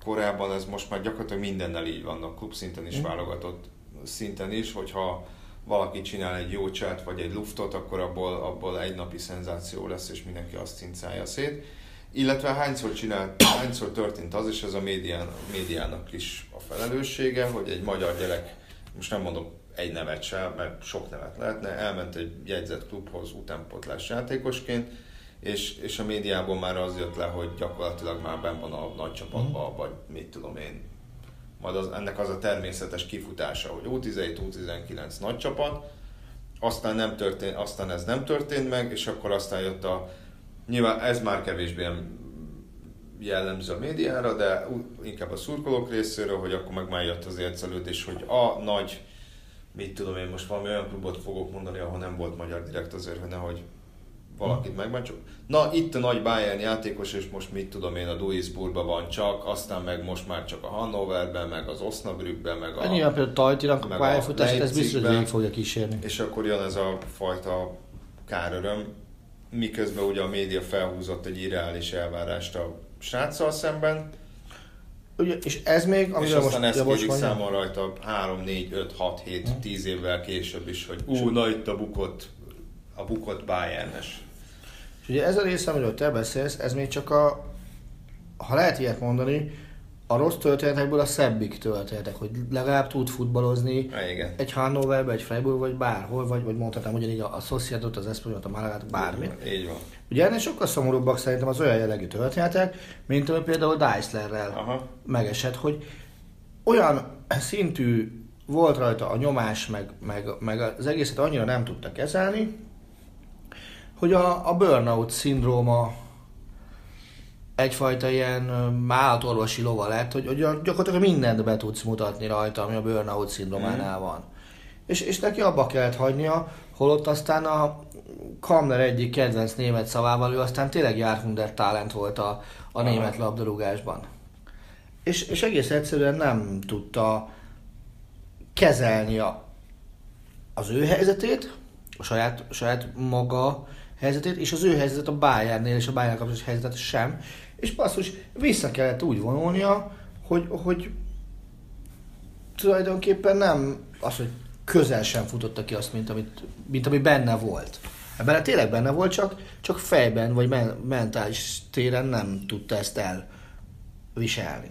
B: korában, ez most már gyakorlatilag mindennel így van, a klub szinten is
C: Mm.
B: válogatott szinten is, hogyha valaki csinál egy jó chat vagy egy luftot, akkor abból, abból egy napi szenzáció lesz, és mindenki azt cincálja szét. Illetve hányszor, csinált, hányszor történt az, és ez a médián, médiának is a felelőssége, hogy egy magyar gyerek, most nem mondok egy nevet sem, mert sok nevet lehetne, elment egy jegyzett klubhoz utánpótlás játékosként, és, és a médiából már az jött le, hogy gyakorlatilag már benn van a nagy csapatban, vagy mit tudom én, majd az, ennek az a természetes kifutása, hogy U17, U19 nagy csapat, aztán, nem történt, aztán ez nem történt meg, és akkor aztán jött a, nyilván ez már kevésbé jellemző a médiára, de inkább a szurkolók részéről, hogy akkor meg már jött az ércelődés, hogy a nagy, mit tudom én, most valami olyan klubot fogok mondani, ahol nem volt magyar direkt azért, hogy nehogy valakit megbántsuk. Na, itt a nagy Bayern játékos, és most mit tudom én, a Duisburgban van csak, aztán meg most már csak a Hannoverben, meg az Osnabrückben, meg a...
C: Hát Nyilván például Tajtinak a
B: meg a
C: pályafutást, ez biztos, hogy végig fogja kísérni.
B: És akkor jön ez a fajta káröröm, miközben ugye a média felhúzott egy irreális elvárást a sráccal szemben,
C: Ugye, és ez még,
B: és
C: amiről most,
B: aztán ezt
C: most
B: kérik
C: mondjam,
B: számon rajta 3, 4, 5, 6, 7,
C: Hm.
B: 10 évvel később is, hogy ú, na itt a bukott, a bukott Bayernes.
C: És ugye ez a része, amiről te beszélsz, ez még csak a, ha lehet ilyet mondani, a rossz történetekből a szebbik történetek, hogy legalább tud futballozni
B: igen.
C: egy Hannoverbe, egy Freiburg, vagy bárhol, vagy, vagy mondhatnám ugyanígy a, a Sociedot, az Espanyol, a Malagát, bármi.
B: Így van.
C: Ugye ennél sokkal szomorúbbak szerintem az olyan jellegű történetek, mint ami például Deislerrel
B: Aha.
C: megesett, hogy olyan szintű volt rajta a nyomás, meg, meg, meg az egészet annyira nem tudta kezelni, hogy a, a burnout szindróma egyfajta ilyen állatorvosi lova lett, hogy, hogy gyakorlatilag mindent be tudsz mutatni rajta, ami a burnout szindrómánál van. És, és neki abba kellett hagynia, holott aztán a Kamler egyik kedvenc német szavával, ő aztán tényleg Járhunder talent volt a, a német labdarúgásban. És, és egész egyszerűen nem tudta kezelni a, az ő helyzetét, a saját, saját maga helyzetét, és az ő helyzet a Bayernnél és a Bayern kapcsolatos helyzetet sem. És basszus, vissza kellett úgy vonulnia, hogy, hogy tulajdonképpen nem az, hogy közel sem futotta ki azt, mint, amit, mint ami benne volt. Ebben tényleg benne volt, csak, csak fejben vagy men, mentális téren nem tudta ezt elviselni.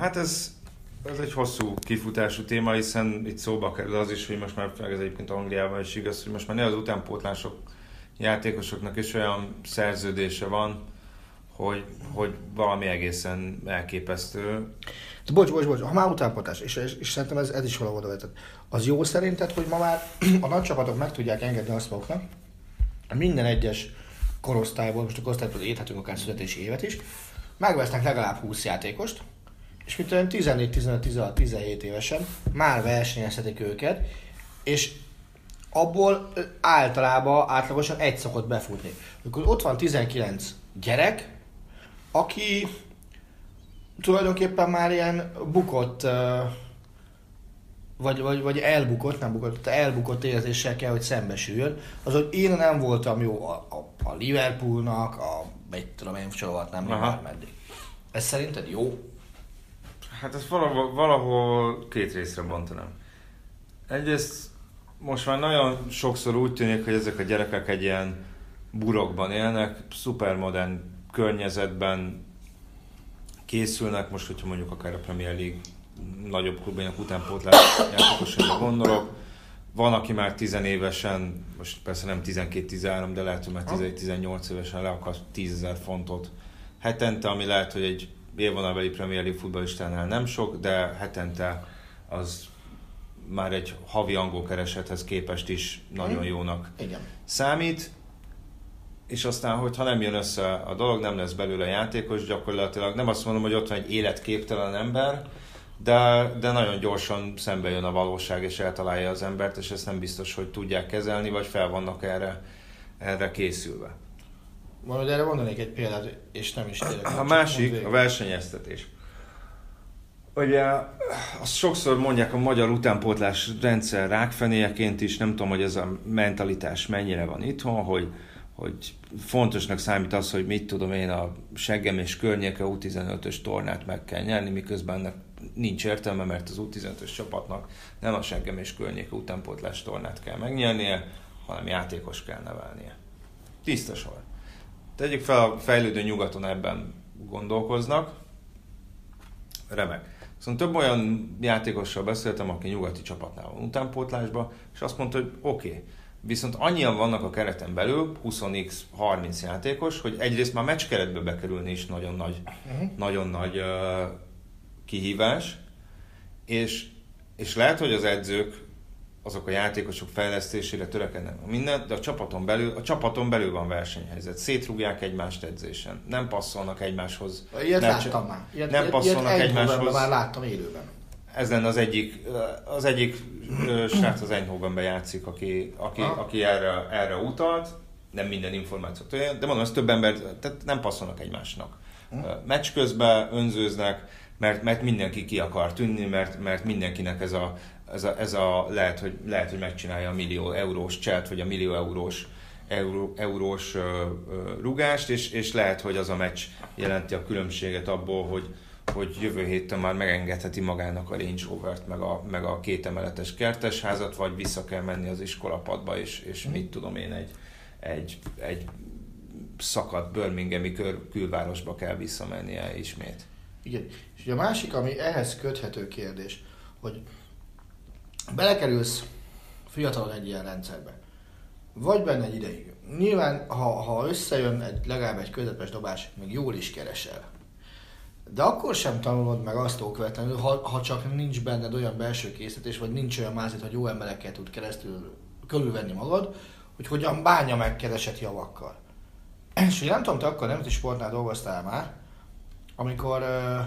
B: Hát ez, ez egy hosszú kifutású téma, hiszen itt szóba kerül az is, hogy most már ez egyébként Angliában is igaz, hogy most már ne az utánpótlások játékosoknak is olyan szerződése van, hogy, hogy valami egészen elképesztő.
C: De bocs, bocs, bocs, ha már utánpótlás, és, és, és szerintem ez, ez is valahol oda. Az jó szerinted, hogy ma már a nagy csapatok meg tudják engedni azt maguknak, minden egyes korosztályból, most a korosztályból érthetünk akár születési évet is, megvesznek legalább 20 játékost, és mint olyan 14, 15, 16, 17 évesen már versenyezhetik őket, és abból általában átlagosan egy szokott befutni. Akkor ott van 19 gyerek, aki tulajdonképpen már ilyen bukott, vagy, vagy, vagy elbukott, nem bukott, elbukott érzéssel kell, hogy szembesüljön. Az, hogy én nem voltam jó a, a, a Liverpoolnak, a, egy tudom én, nem már meddig. Ez szerinted jó?
B: Hát ezt valahol, valahol két részre bontanám. Egyrészt most már nagyon sokszor úgy tűnik, hogy ezek a gyerekek egy ilyen burokban élnek, szupermodern környezetben készülnek, most hogyha mondjuk akár a Premier League nagyobb klubjának utánpótlás játékosokra gondolok, van, aki már tizenévesen, most persze nem 12-13, de lehet, hogy már 17-18 évesen le akar 10 fontot hetente, ami lehet, hogy egy élvonalbeli Premier League futballistánál nem sok, de hetente az már egy havi angol keresethez képest is nagyon jónak
C: Igen.
B: számít. És aztán, hogyha nem jön össze a dolog, nem lesz belőle játékos, gyakorlatilag nem azt mondom, hogy ott van egy életképtelen ember, de, de nagyon gyorsan szembe jön a valóság, és eltalálja az embert, és ezt nem biztos, hogy tudják kezelni, vagy fel vannak erre, erre készülve.
C: Majd erre mondanék egy példát, és nem is tényleg.
B: A másik, a versenyeztetés. Ugye azt sokszor mondják a magyar utánpótlás rendszer rákfenéjeként is, nem tudom, hogy ez a mentalitás mennyire van itthon, hogy, hogy fontosnak számít az, hogy mit tudom én a seggem és környéke U15-ös tornát meg kell nyerni, miközben ennek nincs értelme, mert az U15-ös csapatnak nem a seggem és környéke utánpótlás tornát kell megnyernie, hanem játékos kell nevelnie. Tiszta sor. Tegyük fel, a fejlődő nyugaton ebben gondolkoznak. Remek. Szóval több olyan játékossal beszéltem, aki nyugati csapatnál van utánpótlásba, és azt mondta, hogy oké, okay, viszont annyian vannak a kereten belül, 20x 30 játékos, hogy egyrészt már meccs keretbe bekerülni is nagyon nagy, uh-huh. nagyon nagy uh, kihívás, és, és lehet, hogy az edzők azok a játékosok fejlesztésére törekednek minden, de a csapaton belül, a csapaton belül van versenyhelyzet. Szétrúgják egymást edzésen. Nem passzolnak egymáshoz.
C: Ilyet ne, láttam már. Ilyet,
B: nem passzolnak ilyet egymáshoz.
C: már láttam élőben.
B: Ez lenne az egyik, az egyik srác az Eindhovenben játszik, aki, aki, aki erre, erre utalt. Nem minden információt de mondom, ez több ember, tehát nem passzolnak egymásnak. Hm. Meccs közben önzőznek, mert, mert mindenki ki akar tűnni, mert, mert mindenkinek ez a, ez a, ez a lehet, hogy, lehet, hogy megcsinálja a millió eurós cselt, vagy a millió eurós euró, eurós uh, uh, rugást, és, és lehet, hogy az a meccs jelenti a különbséget abból, hogy, hogy jövő héten már megengedheti magának a Range Rover-t, meg a, meg a két emeletes kertesházat, vagy vissza kell menni az iskolapadba, és, és mit tudom én, egy, egy, egy szakadt Birminghami kül, külvárosba kell visszamennie ismét.
C: Igen, és a másik, ami ehhez köthető kérdés, hogy belekerülsz fiatalon egy ilyen rendszerbe, vagy benne egy ideig. Nyilván, ha, ha összejön egy, legalább egy közepes dobás, még jól is keresel. De akkor sem tanulod meg azt okvetlenül, ha, ha csak nincs benned olyan belső készítés, vagy nincs olyan mázit, hogy jó emberekkel tud keresztül körülvenni magad, hogy hogyan bánja meg keresett javakkal. És én nem tudom, te akkor nemzeti sportnál dolgoztál már, amikor uh,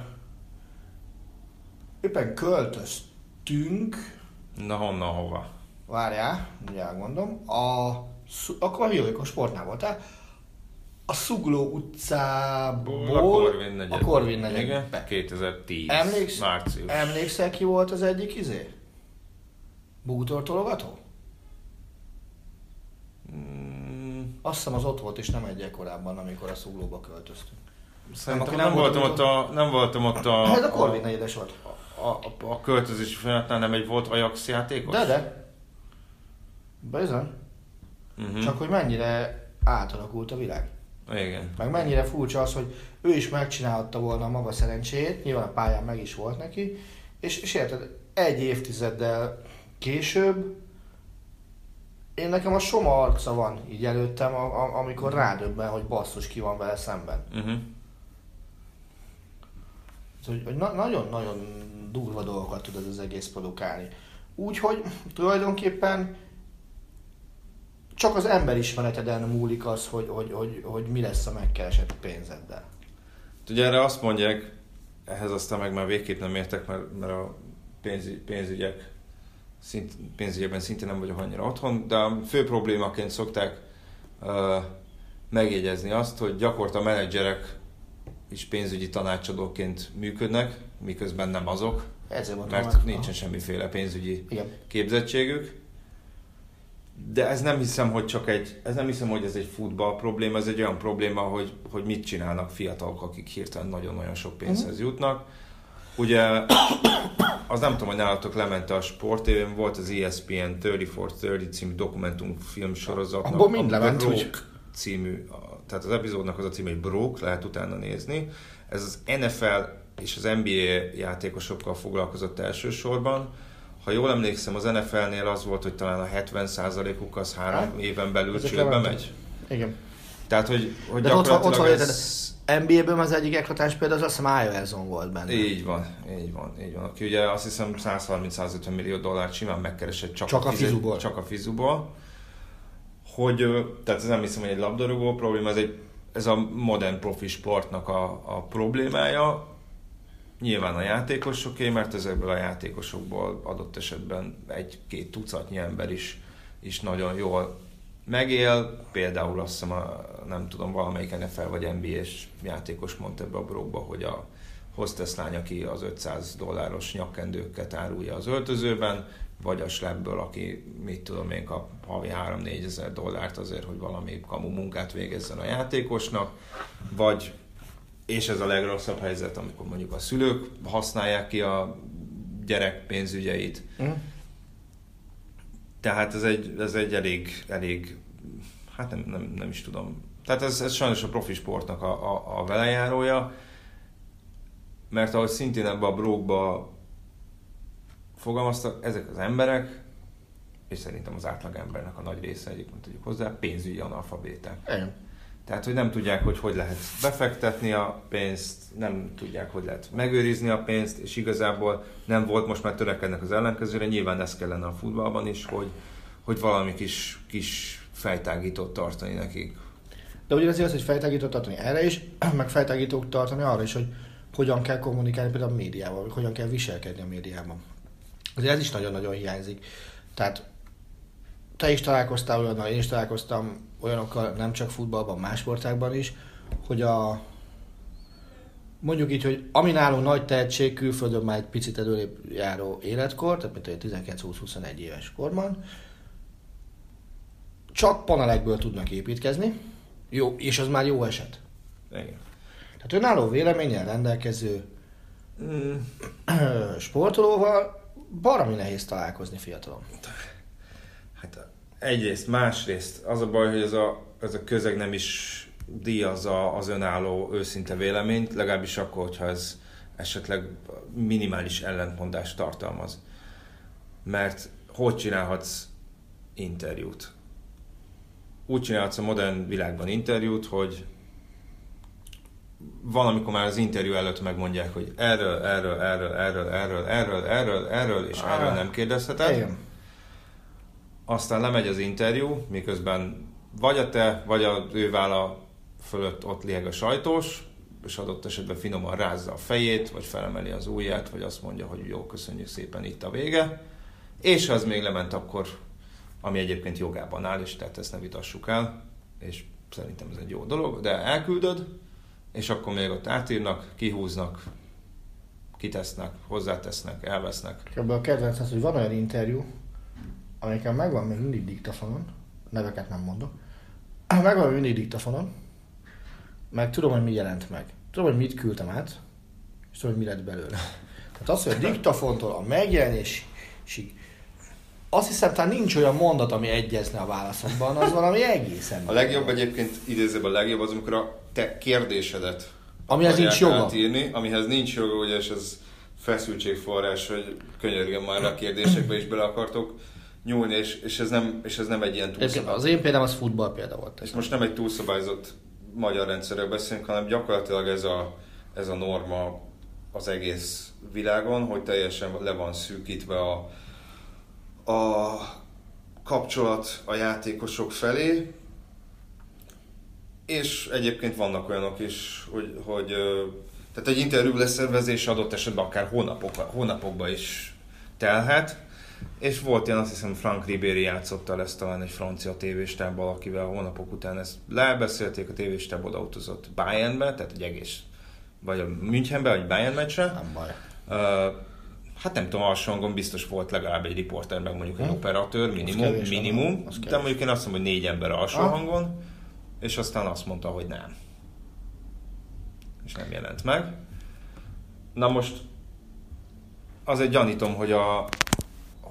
C: éppen költöztünk,
B: Na honnan, hova?
C: Várjál, mindjárt mondom. A, akkor a Vilajkó sportnál voltál. A Szugló utcából
B: a Korvin negyed.
C: A Korvin negyed.
B: Igen, 2010.
C: Emléksz,
B: március.
C: Emlékszel ki volt az egyik izé? Bútortologató? Mm. Azt hiszem az ott volt, és nem egy korábban, amikor a Szuglóba költöztünk.
B: Szerintem nem,
C: nem,
B: voltam ott a, nem voltam ott a...
C: Hát, Ez a Korvin negyedes volt
B: a, a, a költözési folyamatnál nem egy volt Ajax játékos?
C: De, de. Bizony.
B: Uh-huh.
C: Csak hogy mennyire átalakult a világ.
B: Igen.
C: Meg mennyire furcsa az, hogy ő is megcsinálhatta volna a maga szerencsét, nyilván a pályán meg is volt neki, és, és érted, egy évtizeddel később én nekem a Soma arca van így előttem, a, a, amikor rádöbben, hogy basszus ki van vele szemben.
B: Uh-huh.
C: Hogy, hogy na, nagyon-nagyon durva dolgokat tud ez az egész produkálni. Úgyhogy tulajdonképpen csak az emberismereteden múlik az, hogy, hogy, hogy, hogy mi lesz a megkeresett pénzeddel.
B: Ugye erre azt mondják, ehhez aztán meg már végképp nem értek, mert, mert a pénz, pénzügyek szint, pénzügyekben szintén nem vagyok annyira otthon, de a fő problémaként szokták uh, megjegyezni azt, hogy gyakorta menedzserek is pénzügyi tanácsadóként működnek, miközben nem azok,
C: Ezért
B: mert
C: meg.
B: nincsen semmiféle pénzügyi
C: Igen.
B: képzettségük. De ez nem hiszem, hogy csak egy, ez nem hiszem, hogy ez egy futball probléma, ez egy olyan probléma, hogy, hogy mit csinálnak fiatalok, akik hirtelen nagyon-nagyon sok pénzhez jutnak. Ugye, az nem tudom, hogy nálatok lemente a sport, volt az ESPN 3430 című dokumentumfilm sorozatnak.
C: Abból mind lement, úgy.
B: című, tehát az epizódnak az a címe, hogy Broke, lehet utána nézni. Ez az NFL és az NBA játékosokkal foglalkozott elsősorban. Ha jól emlékszem, az NFL-nél az volt, hogy talán a 70%-uk az három
C: Hát,
B: éven belül csődbe megy.
C: Igen.
B: Tehát, hogy, hogy
C: De ott van, ott van
B: gyakorlatilag ez...
C: NBA-ből az egyik eklatás például az azt hiszem Iverson volt benne.
B: Így van, így van, így van. Aki ugye azt hiszem 130-150 millió dollárt simán megkeresett csak,
C: Csak a
B: fizet-
C: fizuból.
B: Csak a fizuból. Hogy, tehát ez nem hiszem, hogy egy labdarúgó probléma, ez, egy, ez a modern profi sportnak a, a problémája. Nyilván a játékosoké, mert ezekből a játékosokból adott esetben egy-két tucatnyi ember is, is nagyon jól megél. Például azt hiszem, a, nem tudom, valamelyik NFL vagy NBA-s játékos mondta ebbe a brokba, hogy a hostess lány, aki az 500 dolláros nyakkendőket árulja az öltözőben, vagy a slebből, aki mit tudom én kap havi 3-4 ezer dollárt azért, hogy valami kamu munkát végezzen a játékosnak, vagy és ez a legrosszabb helyzet, amikor mondjuk a szülők használják ki a gyerek pénzügyeit.
C: Mhm.
B: Tehát ez egy, ez egy elég, elég, hát nem, nem, nem is tudom. Tehát ez, ez sajnos a profi sportnak a, a, a velejárója, mert ahogy szintén ebbe a brókba fogalmaztak, ezek az emberek, és szerintem az átlag embernek a nagy része egyébként tudjuk hozzá, pénzügyi analfabéták.
C: Igen.
B: Tehát, hogy nem tudják, hogy hogy lehet befektetni a pénzt, nem tudják, hogy lehet megőrizni a pénzt, és igazából nem volt, most már törekednek az ellenkezőre, nyilván ez kellene a futballban is, hogy, hogy valami kis, kis fejtágítót tartani nekik.
C: De ugyanez az, hogy fejtágítót tartani erre is, meg fejtágítót tartani arra is, hogy hogyan kell kommunikálni például a médiával, vagy hogyan kell viselkedni a médiában. Azért ez is nagyon-nagyon hiányzik. Tehát te is találkoztál olyannal, én is találkoztam olyanokkal, nem csak futballban, más sportágban is, hogy a mondjuk így, hogy ami nálunk nagy tehetség, külföldön már egy picit előrébb járó életkor, tehát mint egy 19-20-21 éves korban, csak panelekből tudnak építkezni, jó, és az már jó eset.
B: Igen.
C: Tehát önálló véleménnyel rendelkező
B: Mm,
C: sportolóval baromi nehéz találkozni fiatalon.
B: Egyrészt, másrészt az a baj, hogy ez a, ez a közeg nem is díjazza az önálló őszinte véleményt, legalábbis akkor, hogyha ez esetleg minimális ellentmondást tartalmaz. Mert hogy csinálhatsz interjút? Úgy csinálhatsz a modern világban interjút, hogy valamikor már az interjú előtt megmondják, hogy erről, erről, erről, erről, erről, erről, erről, erről, és erről nem kérdezheted
C: Igen.
B: Aztán lemegy az interjú, miközben vagy a te, vagy az ő válla fölött ott lieg a sajtós, és adott esetben finoman rázza a fejét, vagy felemeli az ujját, vagy azt mondja, hogy jó, köszönjük szépen, itt a vége. És az még lement, akkor, ami egyébként jogában áll, és tehát ezt ne vitassuk el, és szerintem ez egy jó dolog, de elküldöd, és akkor még ott átírnak, kihúznak, kitesznek, hozzátesznek, elvesznek.
C: Ebből a kedvenc az, hogy van olyan interjú, amelyiken megvan még mindig diktafonon, neveket nem mondok, Megvan mindig diktafonon, meg tudom, hogy mi jelent meg. Tudom, hogy mit küldtem át, és tudom, hogy mi lett belőle. Tehát az, hogy a diktafontól a megjelenésig azt hiszem, talán nincs olyan mondat, ami egyezne a válaszomban, az valami egészen.
B: A legjobb egyébként, idézőben a legjobb az, amikor a te kérdésedet
C: Amihez nincs joga.
B: Írni, amihez nincs joga, ugye, és ez feszültségforrás, hogy könyörgöm már a kérdésekbe is bele akartok nyúlni, és, és, ez, nem, és ez nem egy ilyen
C: túlszabályozott. Az én példám az futball példa volt.
B: És most nem egy túlszabályozott magyar rendszerről beszélünk, hanem gyakorlatilag ez a, ez a norma az egész világon, hogy teljesen le van szűkítve a, a kapcsolat a játékosok felé, és egyébként vannak olyanok is, hogy, hogy tehát egy interjú leszervezés adott esetben akár hónapok, hónapokba is telhet, és volt ilyen, azt hiszem Frank Ribéry játszotta ezt talán egy francia tévéstábbal, akivel hónapok után ezt lebeszélték, a tévéstáb odautazott Bayernbe, tehát egy egész, vagy a Münchenbe, vagy Bayern meccsre.
C: Nem baj.
B: Uh, hát nem tudom, alsó biztos volt legalább egy riporter, meg mondjuk egy hm? operatőr, minimum, minimum de mondjuk én azt mondom, hogy négy ember alsó ah. hangon, és aztán azt mondta, hogy nem. És nem jelent meg. Na most azért gyanítom, hogy, a,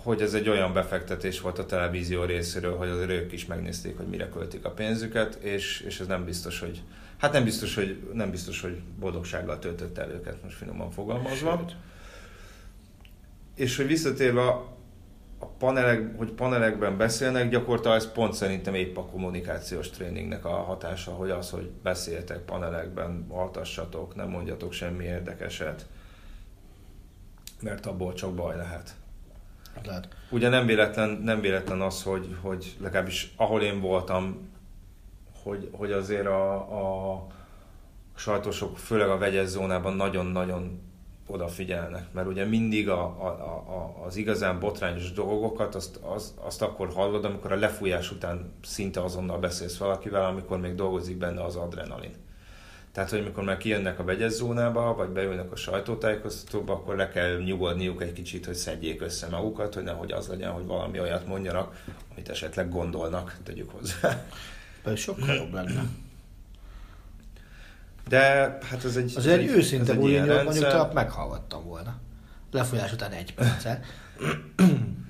B: hogy ez egy olyan befektetés volt a televízió részéről, hogy azért ők is megnézték, hogy mire költik a pénzüket, és, és ez nem biztos, hogy hát nem biztos, hogy, nem biztos, hogy boldogsággal töltött el őket, most finoman fogalmazva. Sőt. És hogy visszatérve a, a panelek, hogy panelekben beszélnek, gyakorlatilag ez pont szerintem épp a kommunikációs tréningnek a hatása, hogy az, hogy beszéltek panelekben, altassatok, nem mondjatok semmi érdekeset, mert abból csak baj lehet.
C: Lehet.
B: Ugye nem véletlen, nem véletlen az, hogy, hogy legalábbis ahol én voltam, hogy, hogy azért a, a sajtósok, főleg a vegyes zónában nagyon-nagyon odafigyelnek, mert ugye mindig a, a, a, az igazán botrányos dolgokat azt, az, azt akkor hallod, amikor a lefújás után szinte azonnal beszélsz valakivel, amikor még dolgozik benne az adrenalin. Tehát, hogy amikor már kijönnek a vegyes zónába, vagy beülnek a sajtótájékoztatóba, akkor le kell nyugodniuk egy kicsit, hogy szedjék össze magukat, hogy nehogy az legyen, hogy valami olyat mondjanak, amit esetleg gondolnak, tegyük hozzá.
C: Pedig sokkal jobb lenne.
B: De hát ez egy...
C: Az egy, őszinte bullying mondjuk talán meghallgattam volna. Lefolyás után egy perccel.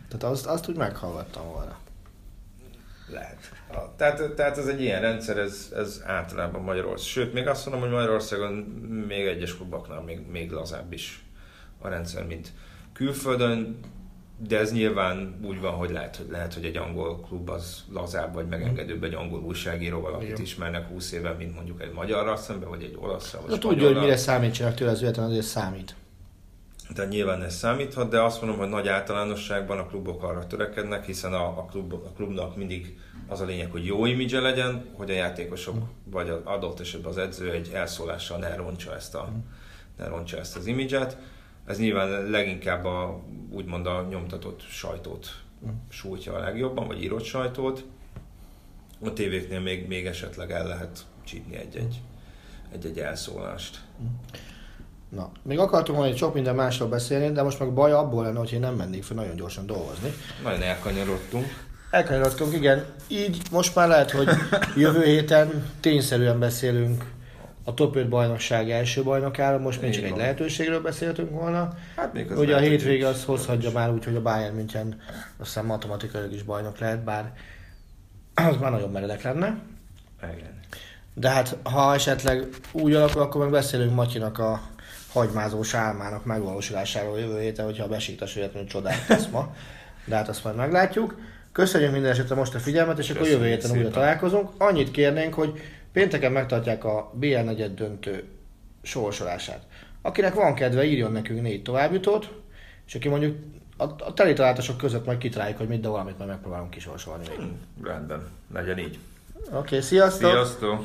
C: tehát azt, azt úgy meghallgattam volna.
B: Lehet. Tehát, tehát ez egy ilyen rendszer, ez, ez általában Magyarország. Sőt, még azt mondom, hogy Magyarországon még egyes kluboknál még, még lazább is a rendszer, mint külföldön de ez nyilván úgy van, hogy lehet, hogy lehet, hogy egy angol klub az lazább vagy megengedőbb egy angol újságíróval, akit ismernek 20 éve, mint mondjuk egy magyarra szemben, vagy egy olasz.
C: vagy tudja, hogy mire számítsanak tőle, az véletlen azért számít.
B: Tehát nyilván ez számíthat, de azt mondom, hogy nagy általánosságban a klubok arra törekednek, hiszen a, a, klub, a klubnak mindig az a lényeg, hogy jó imidzse legyen, hogy a játékosok, vagy az adott esetben az edző egy elszólással ne roncsa ezt, a, ne roncsa ezt az imidzset ez nyilván leginkább a, úgymond a nyomtatott sajtót sújtja a legjobban, vagy írott sajtót. A tévéknél még, még esetleg el lehet csípni egy-egy, egy-egy elszólást.
C: Na, még akartunk volna sok minden másról beszélni, de most meg baj abból lenne, hogy én nem mennék fel nagyon gyorsan dolgozni.
B: Nagyon elkanyarodtunk.
C: Elkanyarodtunk, igen. Így most már lehet, hogy jövő héten tényszerűen beszélünk a top 5 bajnokság első bajnokára, most még csak egy lehetőségről beszéltünk volna. Hát még az Ugye a hétvége az hozhatja már úgy, hogy a Bayern München azt hiszem matematikailag is bajnok lehet, bár az már nagyon meredek lenne.
B: Igen.
C: De hát ha esetleg úgy alakul, akkor meg beszélünk Matyinak a hagymázós álmának megvalósulásáról jövő héten, hogyha a besiktas véletlenül csodát tesz ma. De hát azt majd meglátjuk. Köszönjük minden esetre most a figyelmet, és Köszönjük akkor jövő héten újra találkozunk. Annyit kérnénk, hogy Pénteken megtartják a BL negyed döntő sorsolását. Akinek van kedve, írjon nekünk négy továbbjutót, és aki mondjuk a, a teli találások között majd kitaláljuk, hogy mit, de valamit majd megpróbálunk kisorsolni. Hmm,
B: rendben, legyen így.
C: Oké, okay, sziasztok!
B: Sziasztok!